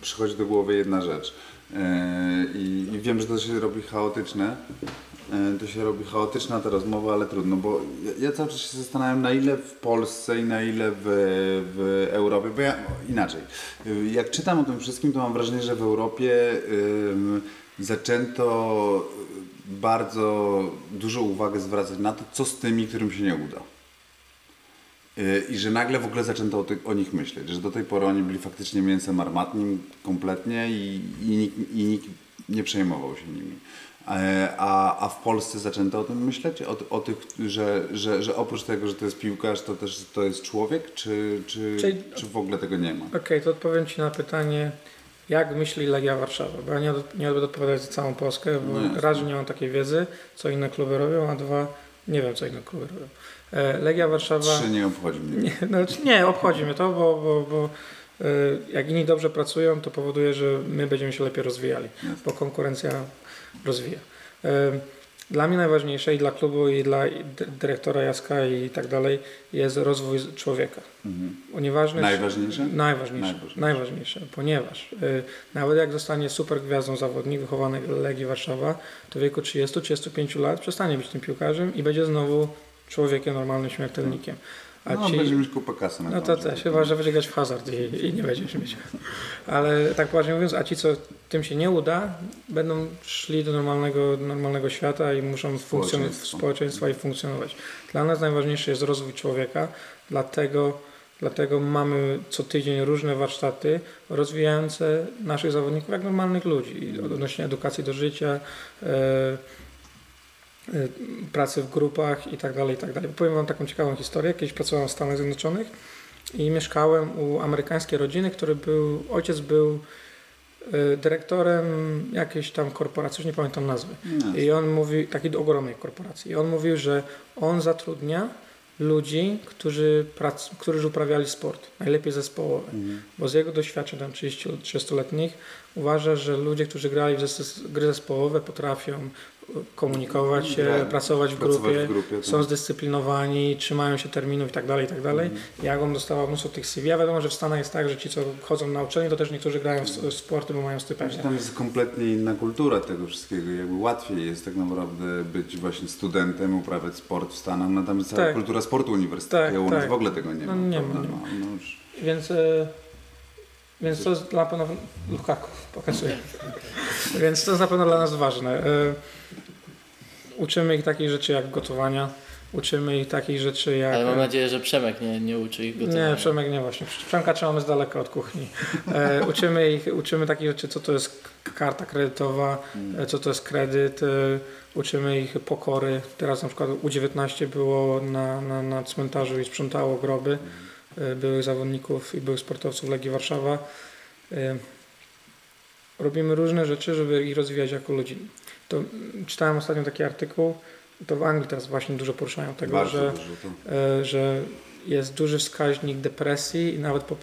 przychodzi do głowy jedna rzecz. Y, I, I wiem, że to się robi chaotyczne. Y, To się robi chaotyczna ta rozmowa, ale trudno, bo ja, ja cały czas się zastanawiam, na ile w Polsce i na ile w, w Europie, bo ja inaczej. Jak czytam o tym wszystkim, to mam wrażenie, że w Europie zaczęto bardzo dużą uwagę zwracać na to, co z tymi, którym się nie uda. Yy, I że nagle w ogóle zaczęto o, tych, o nich myśleć, że do tej pory oni byli faktycznie mięsem armatnim kompletnie i, i, nikt, i nikt nie przejmował się nimi. E, A, a w Polsce zaczęto o tym myśleć? O, o tych, że, że, że oprócz tego, że to jest piłkarz, to też to jest człowiek? Czy, czy, Czyli- czy w ogóle tego nie ma? Okej, to odpowiem Ci na pytanie, jak myśli Legia Warszawa, bo ja nie, od- nie będę odpowiadać za całą Polskę, bo No raz, że nie mam takiej wiedzy, co inne kluby robią, a dwa, nie wiem, co inne kluby robią. E, Legia Warszawa... Trzy nie obchodzi mnie. Nie, znaczy nie, obchodzi mnie to, bo, bo, bo e, jak inni dobrze pracują, to powoduje, że my będziemy się lepiej rozwijali, bo konkurencja rozwija. E, Dla mnie najważniejsze i dla klubu, i dla dyrektora Jaska i tak dalej jest rozwój człowieka. Mhm. Nieważne, Najważniejsze? Najważniejsze, Najważniejsze. najważniejsze, ponieważ y, nawet jak zostanie super gwiazdą zawodnik wychowany Legii Warszawa, to w wieku 30-35 lat przestanie być tym piłkarzem i będzie znowu człowiekiem normalnym, śmiertelnikiem. A No, ci, będzie mieć kupę kasy na no to też, chyba że będzie grać w hazard i, i nie będziesz mieć. Ale tak poważnie mówiąc, a ci, co tym się nie uda, będą szli do normalnego, normalnego świata i muszą funkcjonować społeczeństwa i funkcjonować. Dla nas najważniejszy jest rozwój człowieka, dlatego, dlatego mamy co tydzień różne warsztaty rozwijające naszych zawodników jak normalnych ludzi, odnośnie edukacji do życia, e, pracy w grupach i tak dalej, i tak dalej. Powiem Wam taką ciekawą historię. Kiedyś pracowałem w Stanach Zjednoczonych i mieszkałem u amerykańskiej rodziny, który był, ojciec był e, dyrektorem jakiejś tam korporacji, już nie pamiętam nazwy. I on mówi, takiej ogromnej korporacji. I on mówił, że on zatrudnia ludzi, którzy, prac, którzy uprawiali sport, najlepiej zespołowy. Mhm. Bo z jego doświadczeń tam 30 30-letnich uważa, że ludzie, którzy grali w zes- gry zespołowe potrafią komunikować się, Gra- pracować w Pracować grupie, w grupie to- są zdyscyplinowani, trzymają się terminów i tak dalej, i tak dalej. Mhm. Jak on dostawał mnóstwo tych CV, a wiadomo, że w Stanach jest tak, że ci, co chodzą na uczelnię, to też niektórzy grają w sporty, bo mają stypendia. Tam jest kompletnie inna kultura tego wszystkiego. Jakby łatwiej jest tak naprawdę być właśnie studentem, uprawiać sport w Stanach. No tam jest cała Tak. kultura sportu uniwersyteckiego. Tak, u nas tak. w ogóle tego nie No ma. nie ma, prawda? nie ma. No, no. Więc e, Więc to jest na pewno Lukaku pokazuje. Więc to jest na pewno dla nas ważne. Uczymy ich takich rzeczy jak gotowania, uczymy ich takich rzeczy jak. Ale mam nadzieję, że Przemek nie, nie uczy ich gotowania. Nie, Przemek nie właśnie. Przemka trzymamy z daleka od kuchni. E, uczymy ich, uczymy takich rzeczy, co to jest karta kredytowa, e, co to jest kredyt. E, uczymy ich pokory. Teraz na przykład U19 było na, na, na cmentarzu i sprzątało groby e, byłych zawodników i byłych sportowców Legii Warszawa. E, robimy różne rzeczy, żeby ich rozwijać jako ludzi. To czytałem ostatnio taki artykuł, to w Anglii teraz właśnie dużo poruszają tego, Bardzo że dużo to. e, że jest duży wskaźnik depresji i nawet e,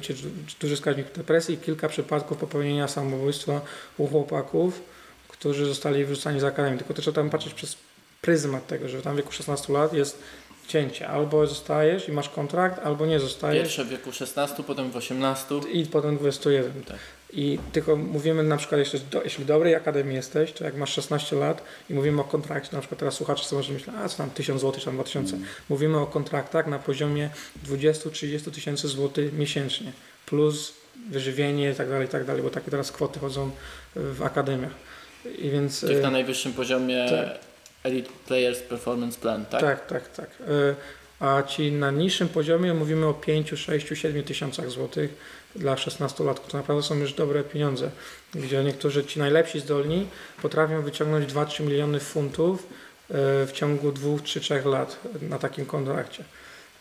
czy duży wskaźnik depresji i kilka przypadków popełnienia samobójstwa u chłopaków, którzy zostali wyrzucani z akademii. Tylko to trzeba tam patrzeć przez pryzmat tego, że tam w wieku 16 lat jest cięcie. Albo zostajesz i masz kontrakt, albo nie zostajesz Pierwsze w wieku 16, potem w 18. i potem 21. Tak. I tylko mówimy na przykład, jeśli, jeśli dobrej akademii jesteś, to jak masz 16 lat i mówimy o kontrakcie, na przykład teraz słuchacze sobie może myśleć, a co tam 1000 zł, czy tam 2000. Mówimy o kontraktach na poziomie 20-30 tysięcy złotych miesięcznie, plus wyżywienie i tak dalej, i tak dalej, bo takie teraz kwoty chodzą w akademiach. I więc... Tych e, na najwyższym poziomie tak. Elite Players Performance Plan, tak? Tak, tak, tak. E, A ci na niższym poziomie mówimy o 5, 6, 7 tysiącach złotych dla 16-latków. To naprawdę są już dobre pieniądze, gdzie niektórzy ci najlepsi zdolni potrafią wyciągnąć 2-3 miliony funtów e, w ciągu 2, 3, 3 lat na takim kontrakcie.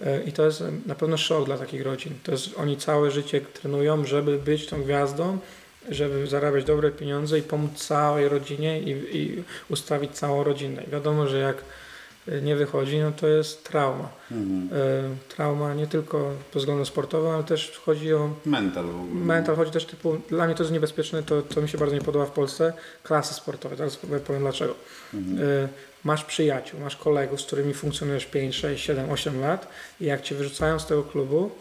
E, I to jest na pewno szok dla takich rodzin. To jest, oni całe życie trenują, żeby być tą gwiazdą, żeby zarabiać dobre pieniądze i pomóc całej rodzinie i, i ustawić całą rodzinę. I wiadomo, że jak nie wychodzi, no to jest trauma. Mhm. Y, Trauma nie tylko pod względem sportowym, ale też chodzi o Mental w ogóle. mental, chodzi też typu, dla mnie to jest niebezpieczne, to, to mi się bardzo nie podoba w Polsce, klasy sportowe. Teraz powiem dlaczego. Mhm. Y, Masz przyjaciół, masz kolegów, z którymi funkcjonujesz 5, 6, 7, 8 lat i jak cię wyrzucają z tego klubu,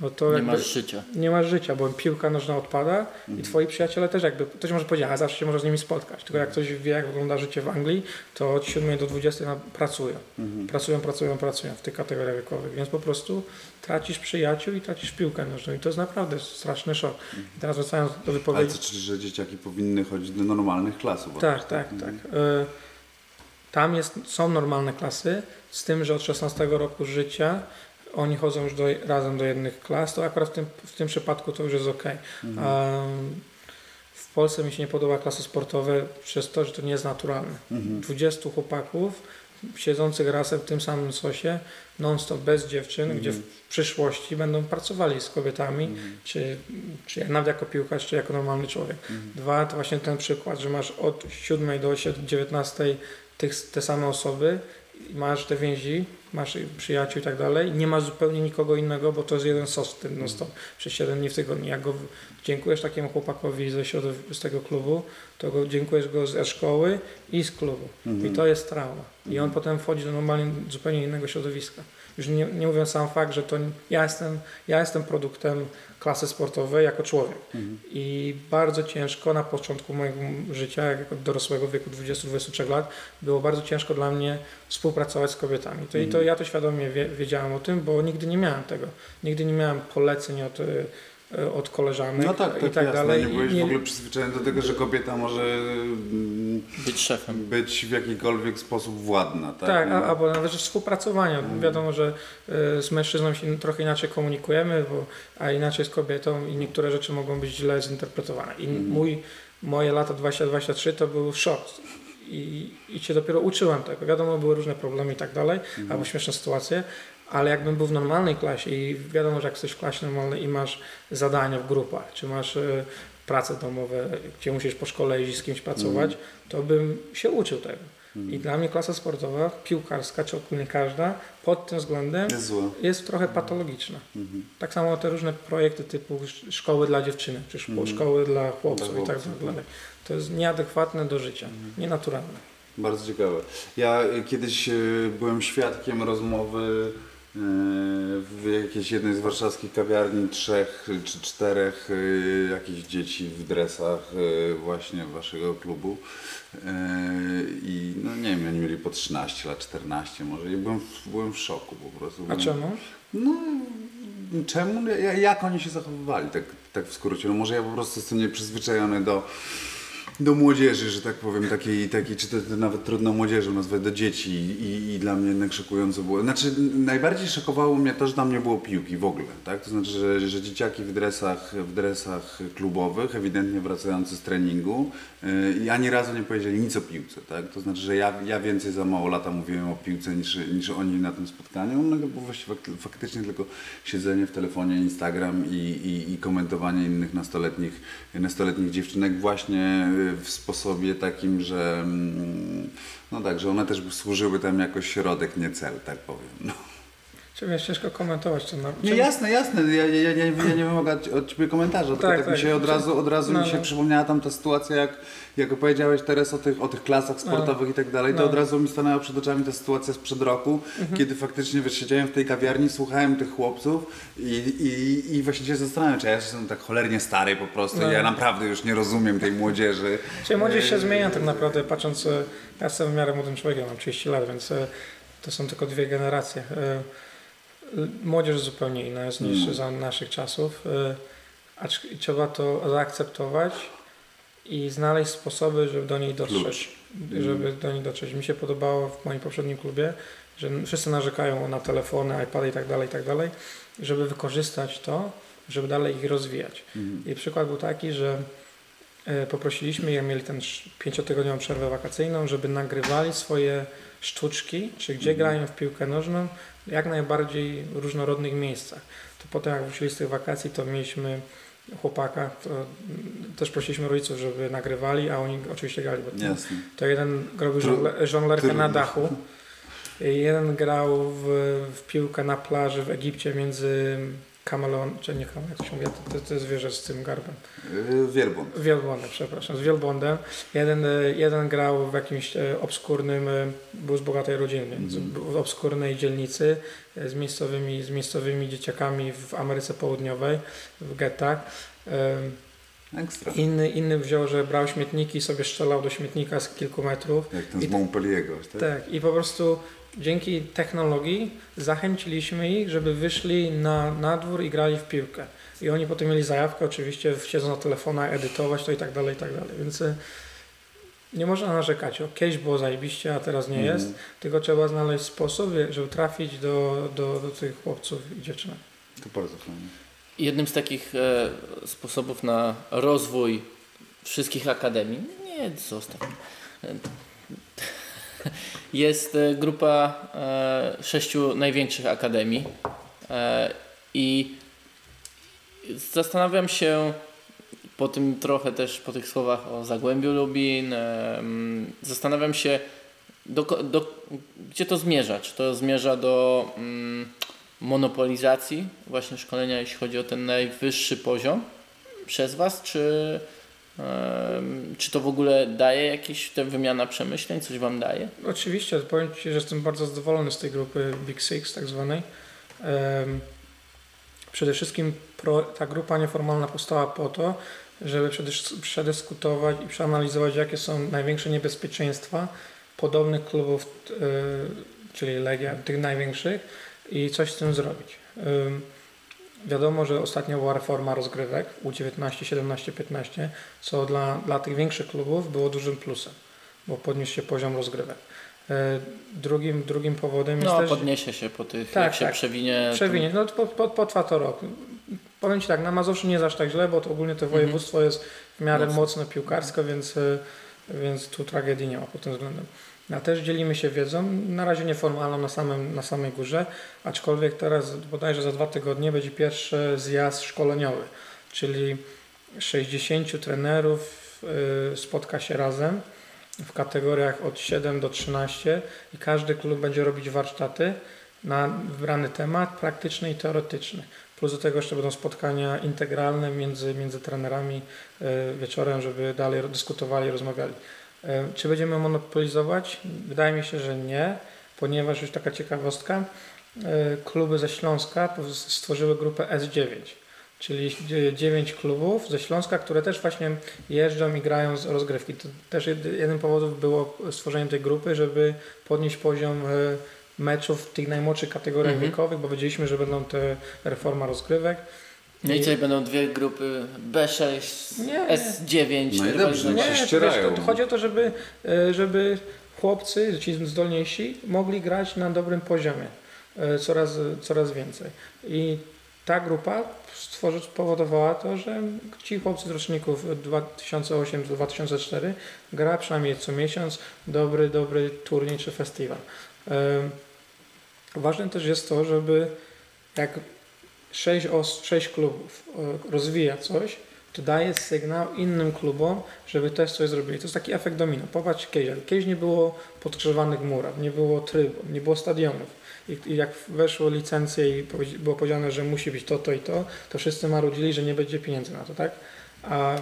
no to Nie jakby masz życia. nie masz życia, bo piłka nożna odpada i twoi przyjaciele też jakby, ktoś może powiedzieć, a zawsze się może z nimi spotkać. Tylko jak ktoś wie, jak wygląda życie w Anglii, to od 7 do 20 na- pracują. Pracują, pracują, pracują w tych kategoriach wiekowych, więc po prostu tracisz przyjaciół i tracisz piłkę nożną i to jest naprawdę straszny szok. I teraz wracając do Ale wypowiedzi. to czyli, że dzieciaki powinny chodzić do normalnych klasów. Tak, tak, tak. Y, Tam jest, są normalne klasy, z tym, że od 16 roku życia oni chodzą już do, razem do jednych klas, to akurat w tym, w tym przypadku to już jest ok. A w Polsce mi się nie podoba klasy sportowe przez to, że to nie jest naturalne. 20 chłopaków siedzących razem w tym samym sosie, non-stop bez dziewczyn, gdzie w przyszłości będą pracowali z kobietami, czy, czy nawet jako piłkarz, czy jako normalny człowiek. Dwa, to właśnie ten przykład, że masz od 7 do 19 tych, te same osoby, masz te więzi, masz przyjaciół i tak dalej, nie masz zupełnie nikogo innego, bo to jest jeden sos w tym non-stop przez 7 dni w tygodniu. Jak go dziękujesz takiemu chłopakowi ze środow- z tego klubu, to go dziękujesz go ze szkoły i z klubu. I to jest trauma. I on potem wchodzi do normalnie zupełnie innego środowiska. Już nie, nie mówiąc sam fakt, że to ja jestem, ja jestem produktem klasy sportowej jako człowiek. I bardzo ciężko na początku mojego życia, jako dorosłego wieku 20-23 lat, było bardzo ciężko dla mnie współpracować z kobietami. To, I to ja to świadomie wie, wiedziałem o tym, bo nigdy nie miałem tego. Nigdy nie miałem poleceń od, y, od koleżanek No tak, tak, i tak jasne. dalej. Nie byłeś w ogóle przyzwyczajony do tego, że kobieta może mm, Być szefem. być w jakikolwiek sposób władna, tak? Tak, No. albo nawet współpracowania. Wiadomo, że y, z mężczyzną się trochę inaczej komunikujemy, bo, a inaczej z kobietą i niektóre rzeczy mogą być źle zinterpretowane. I mój, moje lata 20-23 to był szok. I, I się dopiero uczyłem tego. Wiadomo, były różne problemy i tak dalej, albo śmieszne sytuacje, ale jakbym był w normalnej klasie i wiadomo, że jak jesteś w klasie normalnej i masz zadania w grupach, czy masz y, prace domowe, gdzie musisz po szkole jeździć z kimś pracować, to bym się uczył tego. I dla mnie klasa sportowa, piłkarska, czy ogólnie każda, pod tym względem Jest jest trochę patologiczna. Tak samo te różne projekty typu sz- szkoły dla dziewczyny, czy szko- szkoły dla chłopców Dla i tak dalej. To jest nieadekwatne do życia, nienaturalne. Bardzo ciekawe. Ja y, kiedyś y, byłem świadkiem rozmowy w jakiejś jednej z warszawskich kawiarni trzech czy czterech y, jakichś dzieci w dresach y, właśnie waszego klubu. Y, I no nie wiem, oni mieli po 13 lat, 14 może. I byłem, w- byłem w szoku po prostu. A Byłem- czemu? No, czemu, ja- jak oni się zachowywali, tak, tak w skrócie. No może ja po prostu jestem nieprzyzwyczajony do, do młodzieży, że tak powiem, takiej, takiej czy to, to nawet trudno młodzieżą nazwać, do dzieci i, i dla mnie jednak szokująco było. Znaczy najbardziej szokowało mnie to, że tam nie było piłki w ogóle, tak? To znaczy, że, że dzieciaki w dresach, w dresach klubowych, ewidentnie wracający z treningu yy, ani razu nie powiedzieli nic o piłce, tak? To znaczy, że ja, ja więcej za mało lata mówiłem o piłce niż, niż oni na tym spotkaniu, no bo właściwie fak- faktycznie tylko siedzenie w telefonie, Instagram i, i, i komentowanie innych nastoletnich, nastoletnich dziewczynek właśnie y, w sposobie takim, że mm, no tak, że one też służyły tam jako środek, nie cel, tak powiem. No. Czy jest ciężko komentować to na Nie, jasne, jasne, ja, ja, ja, ja, nie wymaga od- Ciebie komentarza, tylko Tak, tak, tak. mi się od razu, od razu No, mi się no. przypomniała tam ta sytuacja, jak, jak opowiedziałeś teraz o tych, o tych klasach sportowych i tak dalej, to No. od razu mi stanęła przed oczami ta sytuacja sprzed roku, Mhm. kiedy faktycznie wiesz, siedziałem w tej kawiarni, słuchałem tych chłopców i, i, i właśnie się zastanawiam, czy ja jestem tak cholernie stary po prostu, No. ja naprawdę już nie rozumiem tej młodzieży. Czyli młodzież się zmienia tak naprawdę, patrząc, e, ja jestem w miarę młodym człowiekiem, mam 30 lat, więc e, to są tylko dwie generacje. L- Młodzież zupełnie inna jest niż Mm. za naszych czasów, e, acz trzeba to zaakceptować i znaleźć sposoby, żeby do niej dotrzeć. Klucz. Żeby do niej dotrzeć. Mi się podobało w moim poprzednim klubie, że wszyscy narzekają na telefony, iPady i tak dalej, i tak dalej, żeby wykorzystać to, żeby dalej ich rozwijać. Mhm. I przykład był taki, że e, poprosiliśmy, jak mieli tę pięciotygodniową przerwę wakacyjną, żeby nagrywali swoje sztuczki, czy gdzie Mhm. grają w piłkę nożną, w jak najbardziej różnorodnych miejscach. To potem jak wrócili z tych wakacji, to mieliśmy chłopaka, to też prosiliśmy rodziców, żeby nagrywali, a oni oczywiście grali, bo to, to jeden robił Tru- żongle- żonglerkę na dachu, jeden grał w, w piłkę na plaży w Egipcie między kameleon, czy nie kameleon, jak to się mówi, to, to jest zwierzę z tym garbem. Yy, Wielbłąd. Wielbłądem, przepraszam, z wielbłądem. Jeden, e, jeden grał w jakimś e, obskurnym, e, był z bogatej rodziny, Mhm. był w obskurnej dzielnicy z miejscowymi, z miejscowymi dzieciakami w Ameryce Południowej, w gettach. Ekstra. Inny, inny wziął, że brał śmietniki i sobie strzelał do śmietnika z kilku metrów. Jak ten z to- tak? Tak, i po prostu dzięki technologii zachęciliśmy ich, żeby wyszli na, na dwór i grali w piłkę. I oni potem mieli zajawkę, oczywiście siedzą na telefonach, edytować to i tak dalej, i tak dalej. Więc e, nie można narzekać. O, kiedyś było zajebiście, a teraz nie Mhm. jest. Tylko trzeba znaleźć sposób, żeby trafić do, do, do tych chłopców i dziewczynek. To bardzo fajnie. Jednym z takich e, sposobów na rozwój wszystkich akademii, nie, zostaw. Jest e, grupa e, sześciu największych akademii e, i zastanawiam się po tym trochę też, po tych słowach o Zagłębiu Lubin, zastanawiam się, do, do, gdzie to zmierza? Czy to zmierza do mm, monopolizacji właśnie szkolenia, jeśli chodzi o ten najwyższy poziom przez Was, czy, czy to w ogóle daje jakieś ta wymiana przemyśleń, coś Wam daje? Oczywiście, powiem Ci, że jestem bardzo zadowolony z tej grupy Big Six tak zwanej. Przede wszystkim ta grupa nieformalna powstała po to, żeby przedys- przedyskutować i przeanalizować, jakie są największe niebezpieczeństwa podobnych klubów, y, czyli Legia, tych największych i coś z tym zrobić. Wiadomo, że ostatnio była reforma rozgrywek U19, 17, 15, co dla, dla tych większych klubów było dużym plusem, bo podniósł się poziom rozgrywek. E, Drugim, drugim powodem jest No, też... podniesie się po tych, Tak, jak się tak. przewinie. Przewinie, no to po, po, potrwa to rok. Powiem Ci tak, na Mazowszu nie jest aż tak źle, bo to ogólnie to województwo jest w miarę mocne piłkarsko, więc, e, więc tu tragedii nie ma pod tym względem. A też dzielimy się wiedzą, na razie nieformalną na, samym, na samej górze, aczkolwiek teraz bodajże za dwa tygodnie będzie pierwszy zjazd szkoleniowy, czyli 60 trenerów y, spotka się razem w kategoriach od 7 do 13 i każdy klub będzie robić warsztaty na wybrany temat, praktyczny i teoretyczny. Plus do tego jeszcze będą spotkania integralne między, między trenerami y, wieczorem, żeby dalej dyskutowali, rozmawiali. Y, Czy będziemy monopolizować? Wydaje mi się, że nie, ponieważ już taka ciekawostka, y, kluby ze Śląska stworzyły grupę S9, czyli 9 klubów ze Śląska, które też właśnie jeżdżą i grają z rozgrywki. To też jed- jeden powodów było stworzenie tej grupy, żeby podnieść poziom y, meczów w tych najmłodszych kategoriach Mhm. wiekowych, bo wiedzieliśmy, że będą te reforma rozgrywek. No i tutaj będą dwie grupy B6, Nie, S9. No i dobrze, Nie, się wiesz, to, to chodzi o to, żeby, e, żeby chłopcy, ci zdolniejsi, mogli grać na dobrym poziomie e, coraz, coraz więcej. I ta grupa stworzy, spowodowała to, że ci chłopcy z roczników 2008-2004 gra przynajmniej co miesiąc dobry, dobry turniej czy festiwal. E, Ważne też jest to, żeby jak sześć, os, sześć klubów e, rozwija coś, to daje sygnał innym klubom, żeby też coś zrobili. To jest taki efekt domino. Popatrz kiedyś. Kiedyś nie było podkrzyżowanych muraw, nie było trybun, nie było stadionów. I, I jak weszło licencje i było powiedziane, że musi być to, to i to, to wszyscy marudzili, że nie będzie pieniędzy na to, tak? A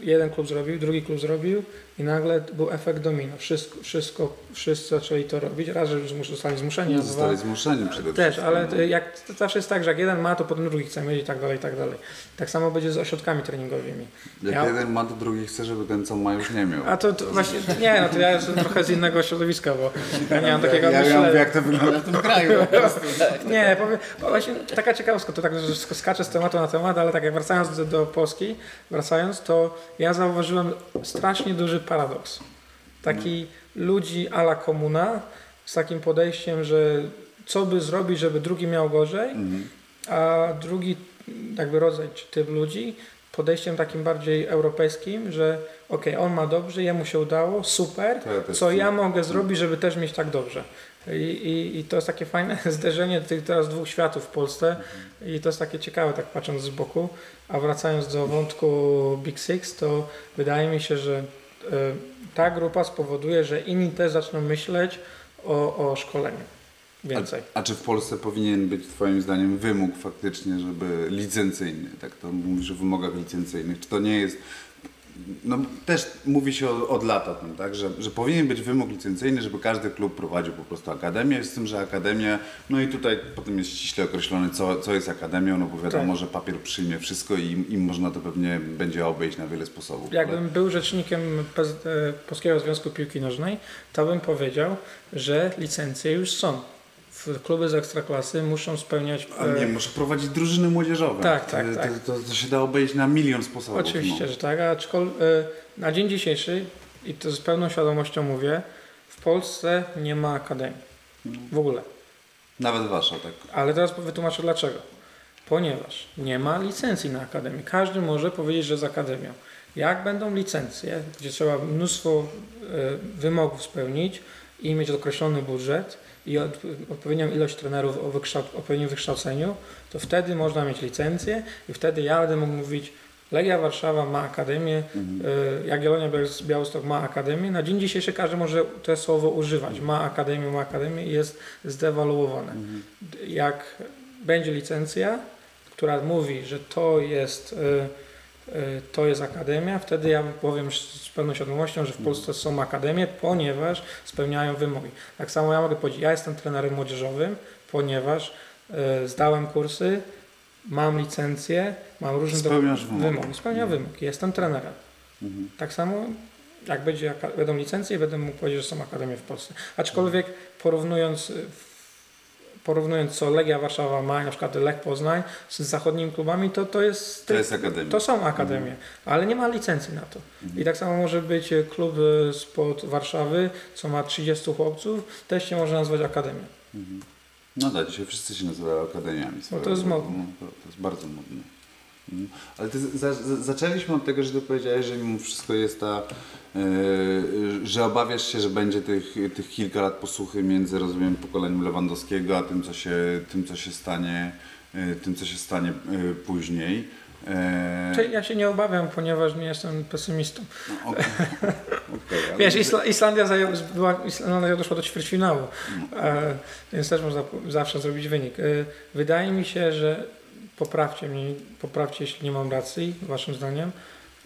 jeden klub zrobił, drugi klub zrobił i nagle był efekt domino. Wszystko, wszystko wszyscy zaczęli to robić. Raz, że zmus- zostali zmuszeni, dwa, Zostali zmuszeni przede też, wszystkim. ale no. jak zawsze jest tak, że jak jeden ma, to potem drugi chce mieć i tak dalej, i tak dalej. Tak samo będzie z ośrodkami treningowymi. Jak ja- jeden ma, to drugi chce, żeby ten co ma już nie miał. A to, to właśnie, nie, no to ja jestem trochę z innego środowiska, bo ja nie mam takiego ja, ja myślenia. wiem, jak to wygląda w tym kraju. po prostu. Nie, powiem, właśnie taka ciekawostka, to tak, że sk- skaczę z tematu na temat, ale tak jak wracając do, do Polski, wracając, to ja zauważyłem strasznie duży paradoks. Taki ludzi a la komuna, z takim podejściem, że co by zrobić, żeby drugi miał gorzej, Mhm. a drugi jakby rodzaj typ ludzi podejściem takim bardziej europejskim, że okej, on ma dobrze, jemu się udało, super, ja co ja mogę zrobić, żeby też mieć tak dobrze. I, i, I to jest takie fajne zderzenie tych teraz dwóch światów w Polsce i to jest takie ciekawe, tak patrząc z boku. A wracając do wątku Big Six, to wydaje mi się, że e, ta grupa spowoduje, że inni też zaczną myśleć o, o szkoleniu więcej. A, a czy w Polsce powinien być Twoim zdaniem wymóg faktycznie, żeby licencyjny, tak to mówisz o wymogach licencyjnych, czy to nie jest, no też mówi się od, od lat o tym, tak, że, że powinien być wymóg licencyjny, żeby każdy klub prowadził po prostu akademię, z tym, że akademia, no i tutaj potem jest ściśle określone, co, co jest akademią, no bo wiadomo, Tak. że papier przyjmie wszystko i, i można to pewnie będzie obejść na wiele sposobów. ale- Jakbym był rzecznikiem e, Polskiego Związku Piłki Nożnej, to bym powiedział, że licencje już są. Kluby z ekstraklasy muszą spełniać. A nie, e, muszę prowadzić drużyny młodzieżowe. Tak, tak, to, tak. To, to, to się da obejść na milion sposobów. Oczywiście, no. że tak, aczkolwiek e, na dzień dzisiejszy, i to z pełną świadomością mówię, w Polsce nie ma akademii. W ogóle. Nawet wasza, tak. Ale teraz wytłumaczę dlaczego. Ponieważ nie ma licencji na akademię. Każdy może powiedzieć, że z akademią. Jak będą licencje, gdzie trzeba mnóstwo e, wymogów spełnić i mieć określony budżet i od, odpowiednią ilość trenerów o, o odpowiednim wykształceniu, to wtedy można mieć licencję i wtedy ja będę mógł mówić, Legia Warszawa ma akademię, e, Jagiellonia Białys- Białystok ma akademię. Na dzień dzisiejszy każdy może to słowo używać. Ma akademię, ma akademię i jest zdewaluowane. Jak będzie licencja, która mówi, że to jest, e, to jest akademia, wtedy ja powiem z pełną świadomością, że w Polsce są akademie, ponieważ spełniają wymogi. Tak samo ja mogę powiedzieć, ja jestem trenerem młodzieżowym, ponieważ e, zdałem kursy, mam licencję, mam różne Spełniasz wymogi. wymogi. Spełniam wymogi, jestem trenerem. Mhm. Tak samo jak będzie, będą licencje, będę mógł powiedzieć, że są akademie w Polsce. Aczkolwiek porównując, y, porównując co Legia Warszawa ma, na przykład Lech Poznań z zachodnimi klubami, to, to jest... To jest akademia. To są akademie, ale nie ma licencji na to. I tak samo może być y, klub y, spod Warszawy, co ma 30 chłopców, też się może nazwać akademią. No tak, dzisiaj wszyscy się nazywają akademiami. No to jest modne. no, to jest bardzo modne. Mhm. Ale ty za, za, zaczęliśmy od tego, że ty powiedziałeś, że mimo wszystko jest ta, yy, że obawiasz się, że będzie tych, tych kilka lat posłuchy między, rozumiem, pokoleniem Lewandowskiego, a tym, co się, tym, co się stanie, yy, tym, co się stanie yy, później. Czyli ja się nie obawiam, ponieważ nie jestem pesymistą. no. Okej, ale- Wiesz, Isla, Islandia, zajął, była, Islandia doszła do ćwierćfinału, e, więc też można zawsze zrobić wynik. Wydaje mi się, że poprawcie mnie, poprawcie jeśli nie mam racji, waszym zdaniem,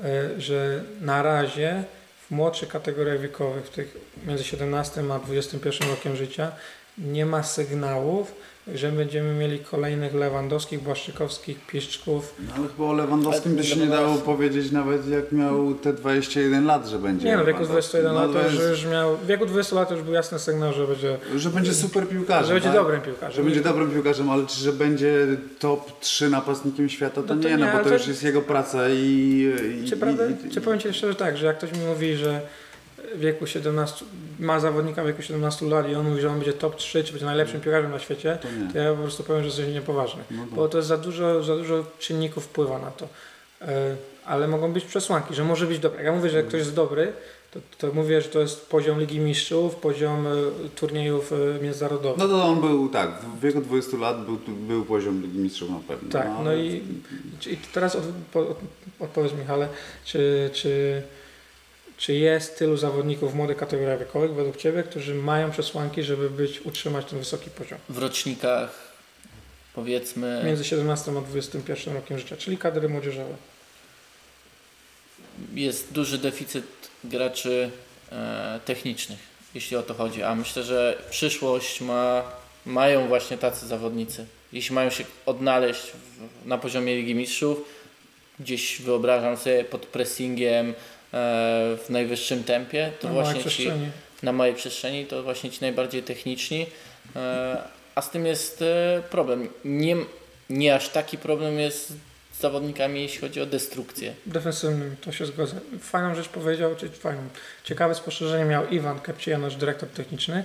e, że na razie w młodszych kategoriach wiekowych, w tych między 17 a 21 rokiem życia, nie ma sygnałów, że będziemy mieli kolejnych Lewandowskich, Błaszczykowskich, Piszczków. No, ale chyba o Lewandowskim by się nie dało powiedzieć nawet jak miał te 21 lat, że będzie Nie no, w wieku Lewandowski. 21 lat No, to to już, jest- już miał, w wieku 20 lat już był jasny sygnał, że będzie, Że będzie super piłkarzem. że będzie tak? dobrym piłkarzem. Że będzie dobrym piłkarzem, ale czy że będzie top 3 napastnikiem świata, to, No to nie, nie, no bo to to- już jest jego praca i... i Czy, prawda, i, i, czy powiem Ci szczerze tak, że jak ktoś mi mówi, że wieku 17, ma zawodnika w wieku 17 lat i on mówi, że on będzie top 3, czy będzie najlepszym piłkarzem na świecie, To to ja po prostu powiem, że jesteś niepoważny. No tak. Bo to jest za dużo, za dużo czynników wpływa na to. E, Ale mogą być przesłanki, że może być dobry. Jak ja mówię, że ktoś jest dobry, to, to mówię, że to jest poziom Ligi Mistrzów, poziom e, turniejów e, międzynarodowych. No to on był, tak, w wieku 20 lat był, był poziom Ligi Mistrzów na pewno. Tak, no ale- i, i teraz od, od, odpowiedz Michale, czy, czy, czy jest tylu zawodników w młodych kategoriach wiekowych według Ciebie, którzy mają przesłanki, żeby być, utrzymać ten wysoki poziom? W rocznikach powiedzmy Między 17 a 21 rokiem życia, czyli kadry młodzieżowe. jest duży deficyt graczy e, technicznych, jeśli o to chodzi. A myślę, że przyszłość ma, mają właśnie tacy zawodnicy. Jeśli mają się odnaleźć w, na poziomie Ligi Mistrzów, gdzieś wyobrażam sobie pod pressingiem w najwyższym tempie, to na właśnie ci, przestrzeni. na małej przestrzeni to właśnie ci najbardziej techniczni. E, a z tym jest e, problem. Nie, nie aż taki problem jest z zawodnikami, jeśli chodzi o destrukcję. Defensywnym, to się zgodzę. Fajną rzecz powiedział, czy fajną. Ciekawe spostrzeżenie miał Iwan Kepcija, nasz dyrektor techniczny.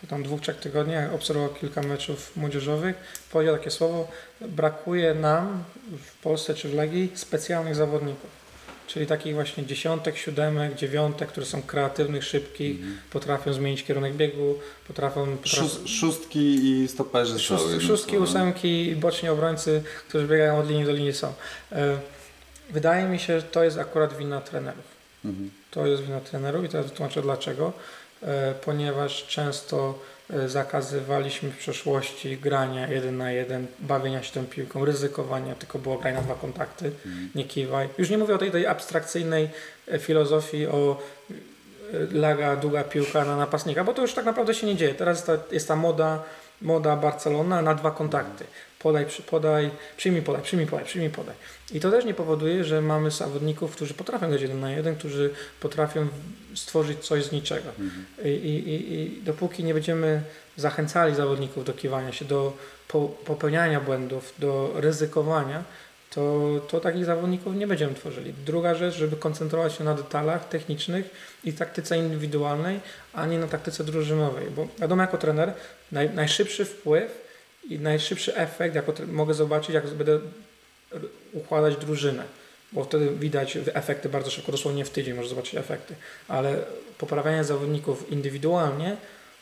Po tam dwóch, trzech tygodniach obserwował kilka meczów młodzieżowych. Powiedział takie słowo, brakuje nam w Polsce czy w Legii specjalnych zawodników. Czyli takich właśnie dziesiątek, siódemek, dziewiątek, które są kreatywnych, szybkich, potrafią zmienić kierunek biegu, potrafią... potrafią Szóst, szóstki i stoperzy są. Szóst, jednym szóstki, słowem. ósemki i boczni obrońcy, którzy biegają od linii do linii są. E, Wydaje mi się, że to jest akurat wina trenerów. Mhm. To jest wina trenerów i teraz wytłumaczę dlaczego. E, Ponieważ często zakazywaliśmy w przeszłości grania jeden na jeden, bawienia się tą piłką, ryzykowania, tylko było graj na dwa kontakty, nie kiwaj. Już nie mówię o tej, tej abstrakcyjnej e, filozofii o e, laga, długa piłka na napastnika, bo to już tak naprawdę się nie dzieje. Teraz ta, jest ta moda, moda Barcelona na dwa kontakty. Podaj, przy, podaj, przyjmij, podaj, przyjmij, podaj, przyjmij, podaj. I to też nie powoduje, że mamy zawodników, którzy potrafią grać jeden na jeden, którzy potrafią stworzyć coś z niczego. I, i, i, I dopóki nie będziemy zachęcali zawodników do kiwania się, do po, popełniania błędów, do ryzykowania, to, to takich zawodników nie będziemy tworzyli. Druga rzecz, żeby koncentrować się na detalach technicznych i taktyce indywidualnej, a nie na taktyce drużynowej. Bo wiadomo, jako trener, naj, najszybszy wpływ i najszybszy efekt, jako tre- mogę zobaczyć, jak będę układać drużynę. Bo wtedy widać efekty bardzo szybko, dosłownie w tydzień możesz zobaczyć efekty. Ale poprawianie zawodników indywidualnie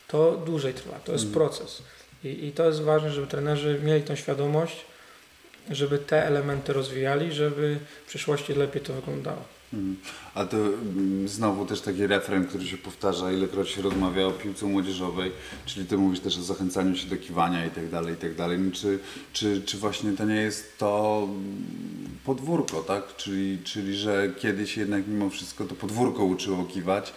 to dłużej trwa, to jest proces. I, I to jest ważne, żeby trenerzy mieli tą świadomość, żeby te elementy rozwijali, żeby w przyszłości lepiej to wyglądało. Mhm. A to mm, znowu też taki refren, który się powtarza, ilekroć się rozmawia o piłce młodzieżowej, czyli ty mówisz też o zachęcaniu się do kiwania i tak dalej, i tak dalej. No Czy, czy, czy właśnie to nie jest to mm, podwórko, tak? Czyli, czyli że kiedyś jednak mimo wszystko to podwórko uczyło kiwać,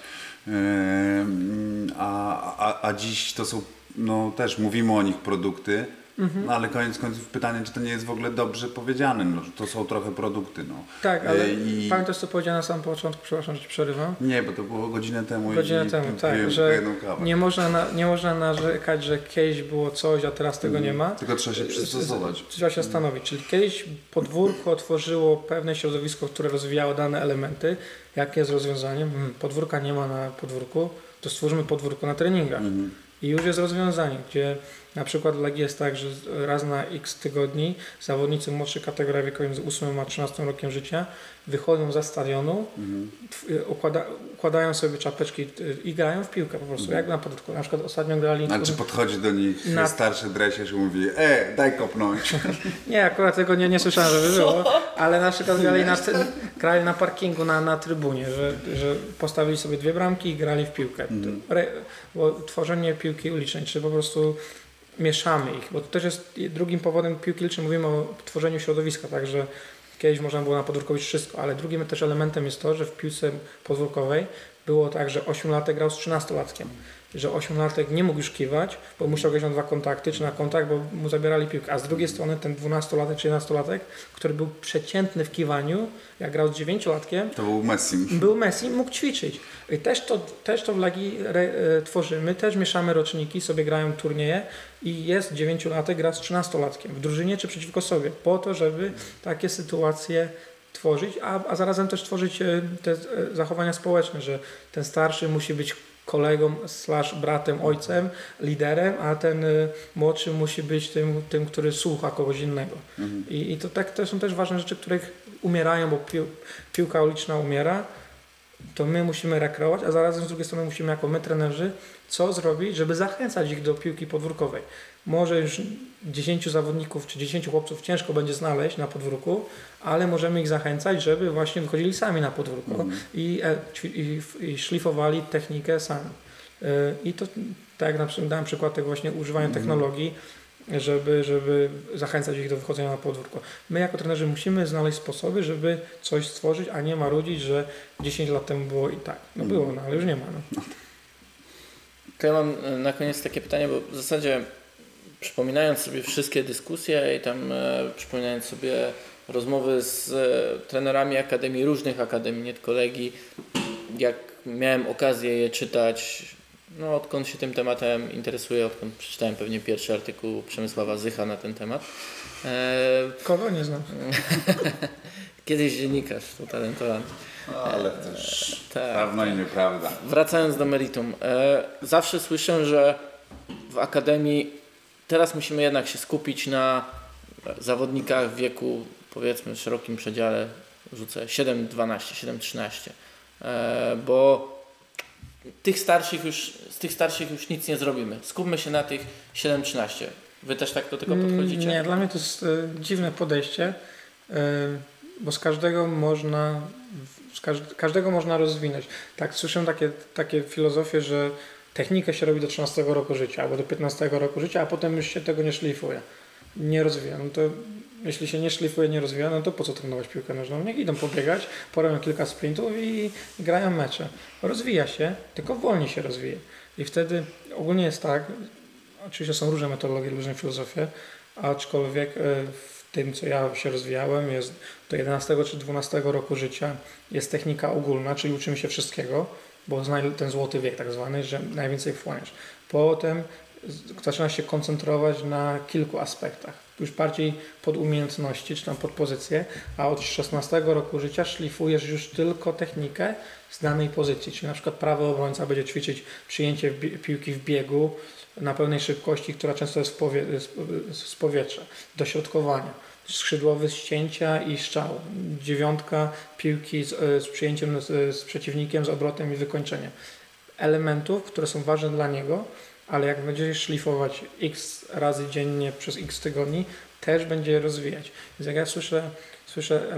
a, a, a dziś to są, no też mówimy o nich produkty, no ale koniec końców pytanie, czy to nie jest w ogóle dobrze powiedziane, no, że to są trochę produkty, no. Tak, ale E, i- pamiętasz co powiedziałem na samym początku, przepraszam, że ci przerywam. Nie, bo to było godzinę temu Godzinę i temu, tak, że nie można, na, nie można narzekać, że kiedyś było coś, a teraz tego nie ma. Tylko trzeba się przystosować. Trzeba się zastanowić, czyli kiedyś podwórko tworzyło pewne środowisko, które rozwijało dane elementy. Jakie jest rozwiązaniem? Hmm, podwórka nie ma na podwórku, to stwórzmy podwórko na treningach. Mhm. I już jest rozwiązanie, gdzie na przykład w Legii jest tak, że raz na x tygodni zawodnicy młodszej kategorii wiekowej między 8 a 13 rokiem życia wychodzą za stadionu, Mhm. tw- układa, układają sobie czapeczki y, i grają w piłkę po prostu, jak na podwórku. Na przykład ostatnio grali... A czy podchodzi do nich Na- starszy dresiarz i mówi, e, daj kopnąć. Nie, akurat tego nie, nie słyszałem, żeby było, ale na przykład grali na, grali na parkingu na, na trybunie, że, że postawili sobie dwie bramki i grali w piłkę. Re, bo tworzenie piłki ulicznej, czy po prostu mieszamy ich, bo to też jest drugim powodem piłki ulicznej, mówimy o tworzeniu środowiska, także kiedyś można było na podwórko robić wszystko, ale drugim też elementem jest to, że w piłce podwórkowej było tak, że 8-latek grał z 13-latkiem. Że 8-latek nie mógł już kiwać, bo musiał grać na dwa kontakty, czy na kontakt, bo mu zabierali piłkę. A z drugiej strony ten 12-latek czy 11-latek, który był przeciętny w kiwaniu, jak grał z 9-latkiem, To był Messi. był Messi, mógł ćwiczyć. I też to, też to w Legii re, e, tworzymy, też mieszamy roczniki, sobie grają turnieje i jest 9-latek, gra z 13-latkiem w drużynie czy przeciwko sobie, po to, żeby takie sytuacje tworzyć, a, a zarazem też tworzyć e, te e, zachowania społeczne, że ten starszy musi być kolegą slash bratem, ojcem, liderem, a ten y, młodszy musi być tym, tym który słucha kogoś innego. I, I to, tak, to są też ważne rzeczy, których umierają, bo pił, piłka uliczna umiera, to my musimy rekreować, a zarazem z drugiej strony musimy jako my trenerzy co zrobić, żeby zachęcać ich do piłki podwórkowej. Może już 10 zawodników czy 10 chłopców ciężko będzie znaleźć na podwórku, ale możemy ich zachęcać, żeby właśnie wychodzili sami na podwórko i, e, i, i szlifowali technikę sami. Y, I to tak jak na przykład dałem przykład tego właśnie używania technologii, żeby, żeby zachęcać ich do wychodzenia na podwórko. My jako trenerzy musimy znaleźć sposoby, żeby coś stworzyć, a nie marudzić, że 10 lat temu było i tak. No było, no ale już nie ma. No. To ja mam e, na koniec takie pytanie, bo w zasadzie przypominając sobie wszystkie dyskusje i tam e, przypominając sobie rozmowy z e, trenerami akademii, różnych akademii, nie tylko Legii, jak miałem okazję je czytać, no odkąd się tym tematem interesuję, odkąd przeczytałem pewnie pierwszy artykuł Przemysława Zycha na ten temat. E, Kogo nie znam? kiedyś dziennikarz, utalentowany. Ale też Tak. prawda i nieprawda. Wracając do meritum, e, zawsze słyszę, że w akademii teraz musimy jednak się skupić na zawodnikach w wieku powiedzmy w szerokim przedziale, rzucę 7-12, 7-13, e, bo tych starszych już, z tych starszych już nic nie zrobimy. Skupmy się na tych 7-13. Wy też tak do tego podchodzicie? Mm, Nie, dla mnie to jest y, dziwne podejście, y, bo z każdego można z każ- każdego można rozwinąć. Tak, słyszę takie, takie filozofie, że technikę się robi do 13 roku życia albo do 15 roku życia, a potem już się tego nie szlifuje. Nie rozwija. No to jeśli się nie szlifuje, nie rozwija, no to po co trenować piłkę nożną? Niech idą pobiegać, porobią kilka sprintów i grają mecze. Rozwija się, tylko wolniej się rozwija. I wtedy ogólnie jest tak, oczywiście są różne metodologie, różne filozofie, aczkolwiek e, w tym, co ja się rozwijałem, jest do 11 czy 12 roku życia jest technika ogólna, czyli uczymy się wszystkiego, bo ten złoty wiek tak zwany, że najwięcej wchłaniasz. Potem z- zaczyna się koncentrować na kilku aspektach, już bardziej pod umiejętności, czy tam pod pozycję, a od 16 roku życia szlifujesz już tylko technikę z danej pozycji, czyli na przykład prawy obrońca będzie ćwiczyć przyjęcie piłki w biegu na pełnej szybkości, która często jest z powietrza, dośrodkowania, skrzydłowy z cięcia i strzału, dziewiątka piłki z, e, z przyjęciem z, z przeciwnikiem, z obrotem i wykończeniem. Elementów, które są ważne dla niego, ale jak będziesz szlifować x razy dziennie przez x tygodni, też będzie je rozwijać. Więc jak ja słyszę, słyszę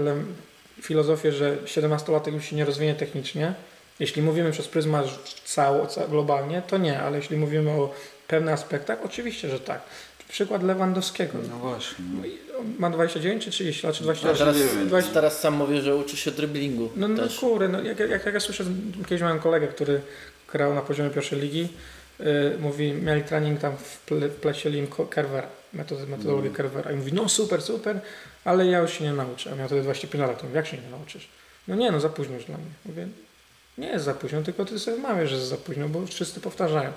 filozofię, że 17-latek już się nie rozwinie technicznie, jeśli mówimy przez pryzmat cało, ca- globalnie, to nie, ale jeśli mówimy o pewnych aspektach, oczywiście, że tak. Przykład Lewandowskiego. No właśnie. On Ma 29 czy 30 lat, czy A 28? teraz, 29. teraz sam mówię, że uczy się driblingu No, no no, jak, jak, jak ja słyszę, kiedyś miałem kolegę, który grał na poziomie pierwszej ligi, yy, mówi, mieli trening tam, wple, wplecieli im Carvera, metod, metodologię Carvera i mówi, no super, super, ale ja już się nie nauczę, a miał wtedy 25 lat, jak się nie nauczysz? No nie, no za późno już dla mnie. Mówię, nie jest za późno, tylko ty sobie mawiasz, że jest za późno, bo wszyscy powtarzają.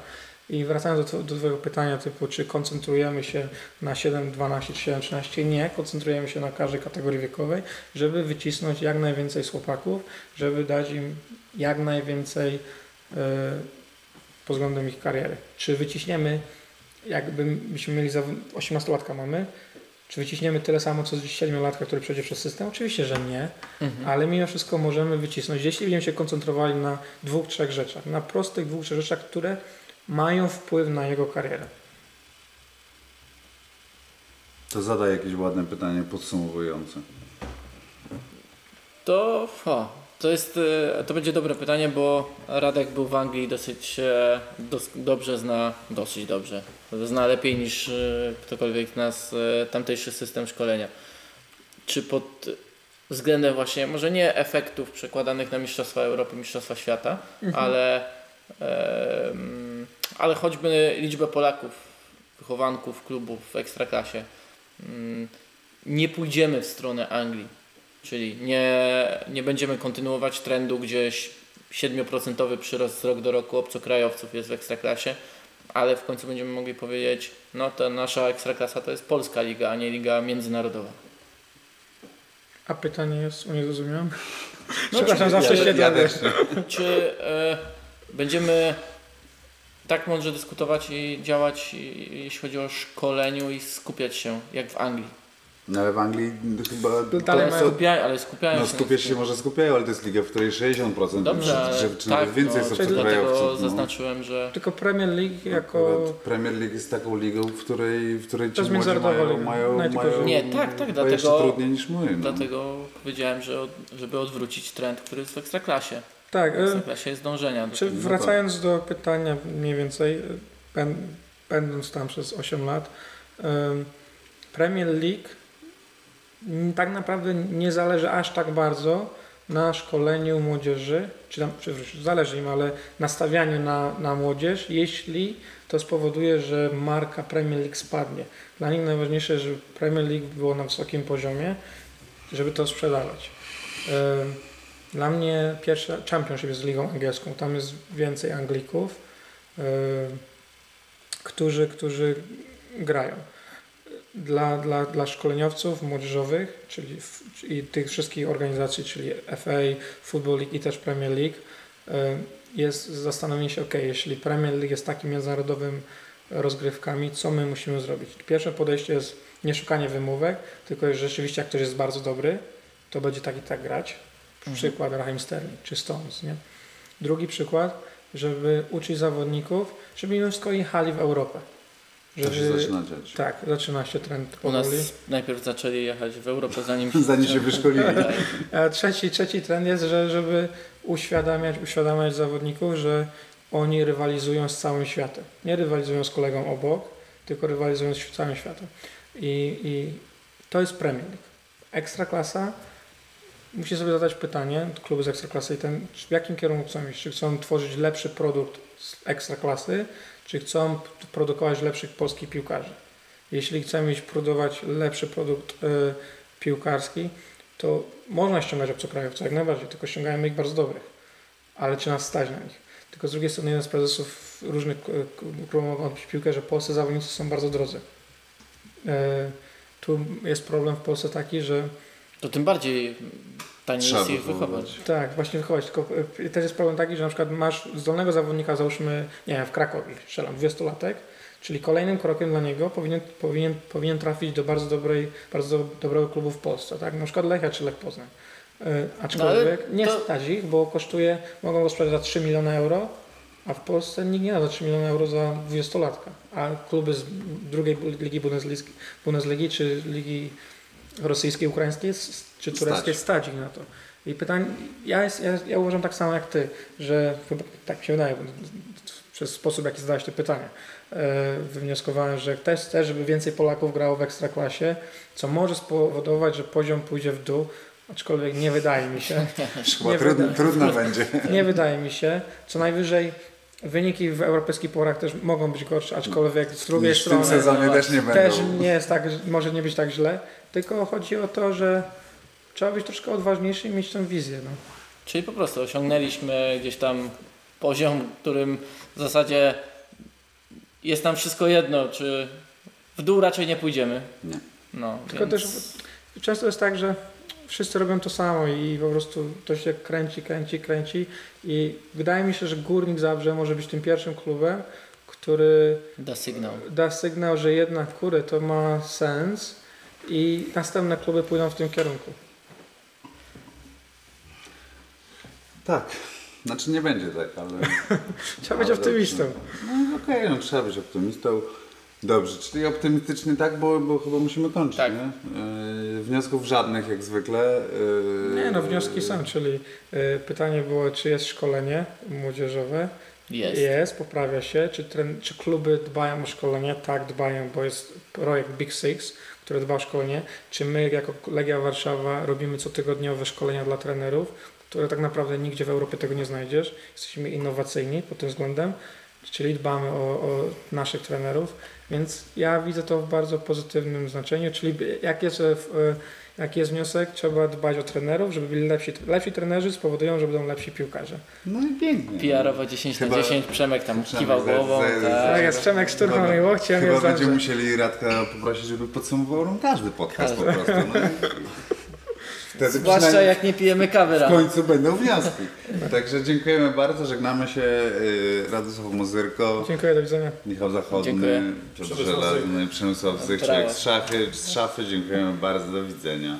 I wracając do, do Twojego pytania, typu, czy koncentrujemy się na 7, 12 czy 7, 13? Nie, koncentrujemy się na każdej kategorii wiekowej, żeby wycisnąć jak najwięcej chłopaków, żeby dać im jak najwięcej e, pod względem ich kariery. Czy wyciśniemy, jakbyśmy mieli zaw- 18-latka mamy, czy wyciśniemy tyle samo, co z 7-latka, który przejdzie przez system? Oczywiście, że nie, Mhm. ale mimo wszystko możemy wycisnąć, jeśli będziemy się koncentrowali na dwóch, trzech rzeczach, na prostych dwóch, trzech rzeczach, które mają wpływ na jego karierę. To zadaj jakieś ładne pytanie podsumowujące. To, o, to jest, e, to będzie dobre pytanie, bo Radek był w Anglii dosyć e, dos, dobrze zna, dosyć dobrze, zna lepiej niż e, ktokolwiek z nas e, tamtejszy system szkolenia. Czy pod względem właśnie, może nie efektów przekładanych na Mistrzostwa Europy, Mistrzostwa Świata, ale, em, ale choćby liczbę Polaków, wychowanków klubów w Ekstraklasie. Mm, Nie pójdziemy w stronę Anglii, czyli nie, nie będziemy kontynuować trendu gdzieś 7% przyrost z rok do roku obcokrajowców jest w Ekstraklasie, ale w końcu będziemy mogli powiedzieć, no to nasza Ekstraklasa to jest polska liga, a nie liga międzynarodowa. A pytanie jest, nie zrozumiałem. No, Przepraszam, czy- zawsze ja, się ja nie. Czy e, będziemy tak mądrze dyskutować i działać, jeśli chodzi o szkoleniu i skupiać się, jak w Anglii? No ale w Anglii chyba... Dalej to- mają- Skupia, ale skupiają No się. skupiać się może skupiają, ale to jest liga, w której 60% Dobrze, ale czy, czy tak, nawet więcej no, dlatego obcokrajowców. No. zaznaczyłem, że Tylko Premier League jako... Akurat Premier League jest taką ligą, w której, w której ci młodzi mają, liga. mają, No mają Nie, tak, tak, dlatego- trudniej niż my. No. dlatego powiedziałem, że od, żeby odwrócić trend, który jest w Ekstraklasie. Tak, W e, Ekstraklasie jest dążenia do Czy tego. wracając do pytania mniej więcej, ben, będąc tam przez 8 lat, em, Premier League tak naprawdę nie zależy aż tak bardzo na szkoleniu młodzieży, czy tam, przepraszam, zależy im, ale nastawianiu na, na młodzież, jeśli to spowoduje, że marka Premier League spadnie. Dla nich najważniejsze, żeby Premier League było na wysokim poziomie, żeby to sprzedawać. Em, Dla mnie pierwsza Championship jest ligą angielską. Tam jest więcej Anglików, yy, którzy, którzy grają. Dla, dla, dla szkoleniowców młodzieżowych, czyli w, i tych wszystkich organizacji, czyli FA, Football League i też Premier League, yy, jest zastanowienie się, ok, jeśli Premier League jest takim międzynarodowym rozgrywkami, co my musimy zrobić? Pierwsze podejście jest nie szukanie wymówek, tylko że rzeczywiście jak ktoś jest bardzo dobry, to będzie tak i tak grać. Przykład Raheem Sterling czy Stones, nie? Drugi przykład, żeby uczyć zawodników, żeby mimo wszystko jechali w Europę. To się zaczyna dziać. tak, zaczyna się trend U nas powoli. najpierw zaczęli jechać w Europę, zanim Zanim się wyszkolili. A trzeci, trzeci trend jest, że żeby uświadamiać, uświadamiać zawodników, że oni rywalizują z całym światem. Nie rywalizują z kolegą obok, tylko rywalizują z całym światem. I, i to jest Premier League. Ekstraklasa musi sobie zadać pytanie, kluby z Ekstraklasy w jakim kierunku chcą iść? Czy chcą tworzyć lepszy produkt z Ekstraklasy, czy chcą produkować lepszych polskich piłkarzy? Jeśli chcemy iść produkować lepszy produkt y, piłkarski, to można ściągać obcokrajowców jak najbardziej, tylko ściągajmy ich bardzo dobrych. Ale czy nas stać na nich? Tylko z drugiej strony jeden z prezesów różnych klubów odbić piłkę, że polscy zawodnicy są bardzo drodzy. E, Tu jest problem w Polsce taki, że to tym bardziej taniej Trzeba jest ich wychowywać. wychować. tak, właśnie wychować. Tylko e, też jest problem taki, że na przykład masz zdolnego zawodnika, załóżmy, nie wiem, w Krakowie, strzelam, 20-latek, czyli kolejnym krokiem dla niego powinien, powinien, powinien trafić do bardzo dobrej, bardzo dobrego klubu w Polsce, tak? Na przykład Lechia czy Lech Poznań. E, aczkolwiek nie to- stać ich, bo kosztuje, mogą go sprzedać za 3 miliony euro, a w Polsce nikt nie da za 3 miliony euro za 20-latka. A kluby z drugiej ligi Bundesligi, Bundesligi czy ligi rosyjskiej, ukraińskiej czy tureckiej stać ich na to. I pytanie, ja, jest, ja, ja uważam tak samo jak ty, że tak mi się wydaje, przez sposób jaki zadałeś to pytanie, e, wywnioskowałem, że też chcę, żeby więcej Polaków grało w ekstraklasie, co może spowodować, że poziom pójdzie w dół, aczkolwiek nie wydaje mi się. Chyba trudno będzie. Nie wydaje mi się. Co najwyżej wyniki w europejskich porach też mogą być gorsze, aczkolwiek z drugiej Niż w strony tym sezonie też nie będą. też nie jest tak, że- może nie być tak źle, tylko chodzi o to, że trzeba być troszkę odważniejszy i mieć tę wizję. No. Czyli po prostu osiągnęliśmy gdzieś tam poziom, którym w zasadzie jest nam wszystko jedno, czy w dół raczej nie pójdziemy. Nie. No, Tylko więc... też często jest tak, że wszyscy robią to samo i po prostu to się kręci, kręci, kręci i wydaje mi się, że Górnik Zabrze może być tym pierwszym klubem, który da sygnał. da sygnał, że jednak kurde to ma sens i następne kluby pójdą w tym kierunku. Tak. Znaczy nie będzie tak, ale... Trzeba być optymistą. No okej, no trzeba być optymistą. Dobrze, czyli optymistycznie tak, bo, bo chyba musimy kończyć, Tak. nie? Yy, wniosków żadnych jak zwykle. Yy, Nie no, wnioski są, czyli y, pytanie było, czy jest szkolenie młodzieżowe? Jest. Jest, poprawia się. Czy, tren, czy kluby dbają o szkolenie? Tak, dbają, bo jest projekt Big Six, które dba o szkolenie, czy my jako Legia Warszawa robimy cotygodniowe szkolenia dla trenerów, które tak naprawdę nigdzie w Europie tego nie znajdziesz. Jesteśmy innowacyjni pod tym względem, czyli dbamy o, o naszych trenerów, więc ja widzę to w bardzo pozytywnym znaczeniu, czyli jak jest, e, jaki jest wniosek, trzeba dbać o trenerów, żeby byli lepsi, lepsi trenerzy spowodują, że będą lepsi piłkarze. No i pięknie. PR-owo 10 Chyba- na 10, Przemek tam Przemek kiwał głową. Tak, tak. jest Przemek Szturman Chyba- i łokciem, Chyba będziemy musieli Radka poprosić, żeby podsumował każdy podcast Każdy. po prostu. No. Wtedy Zwłaszcza jak nie pijemy kawy w końcu będą wnioski. Także dziękujemy bardzo, żegnamy się. y, Radosław Mozyrko, Dziękuję, do widzenia. Michał Zachodny, Dziękuję. Piotr Przemysław Żelazny, Przemysław Zychrzek z szafy, z szafy. Dziękujemy bardzo, do widzenia.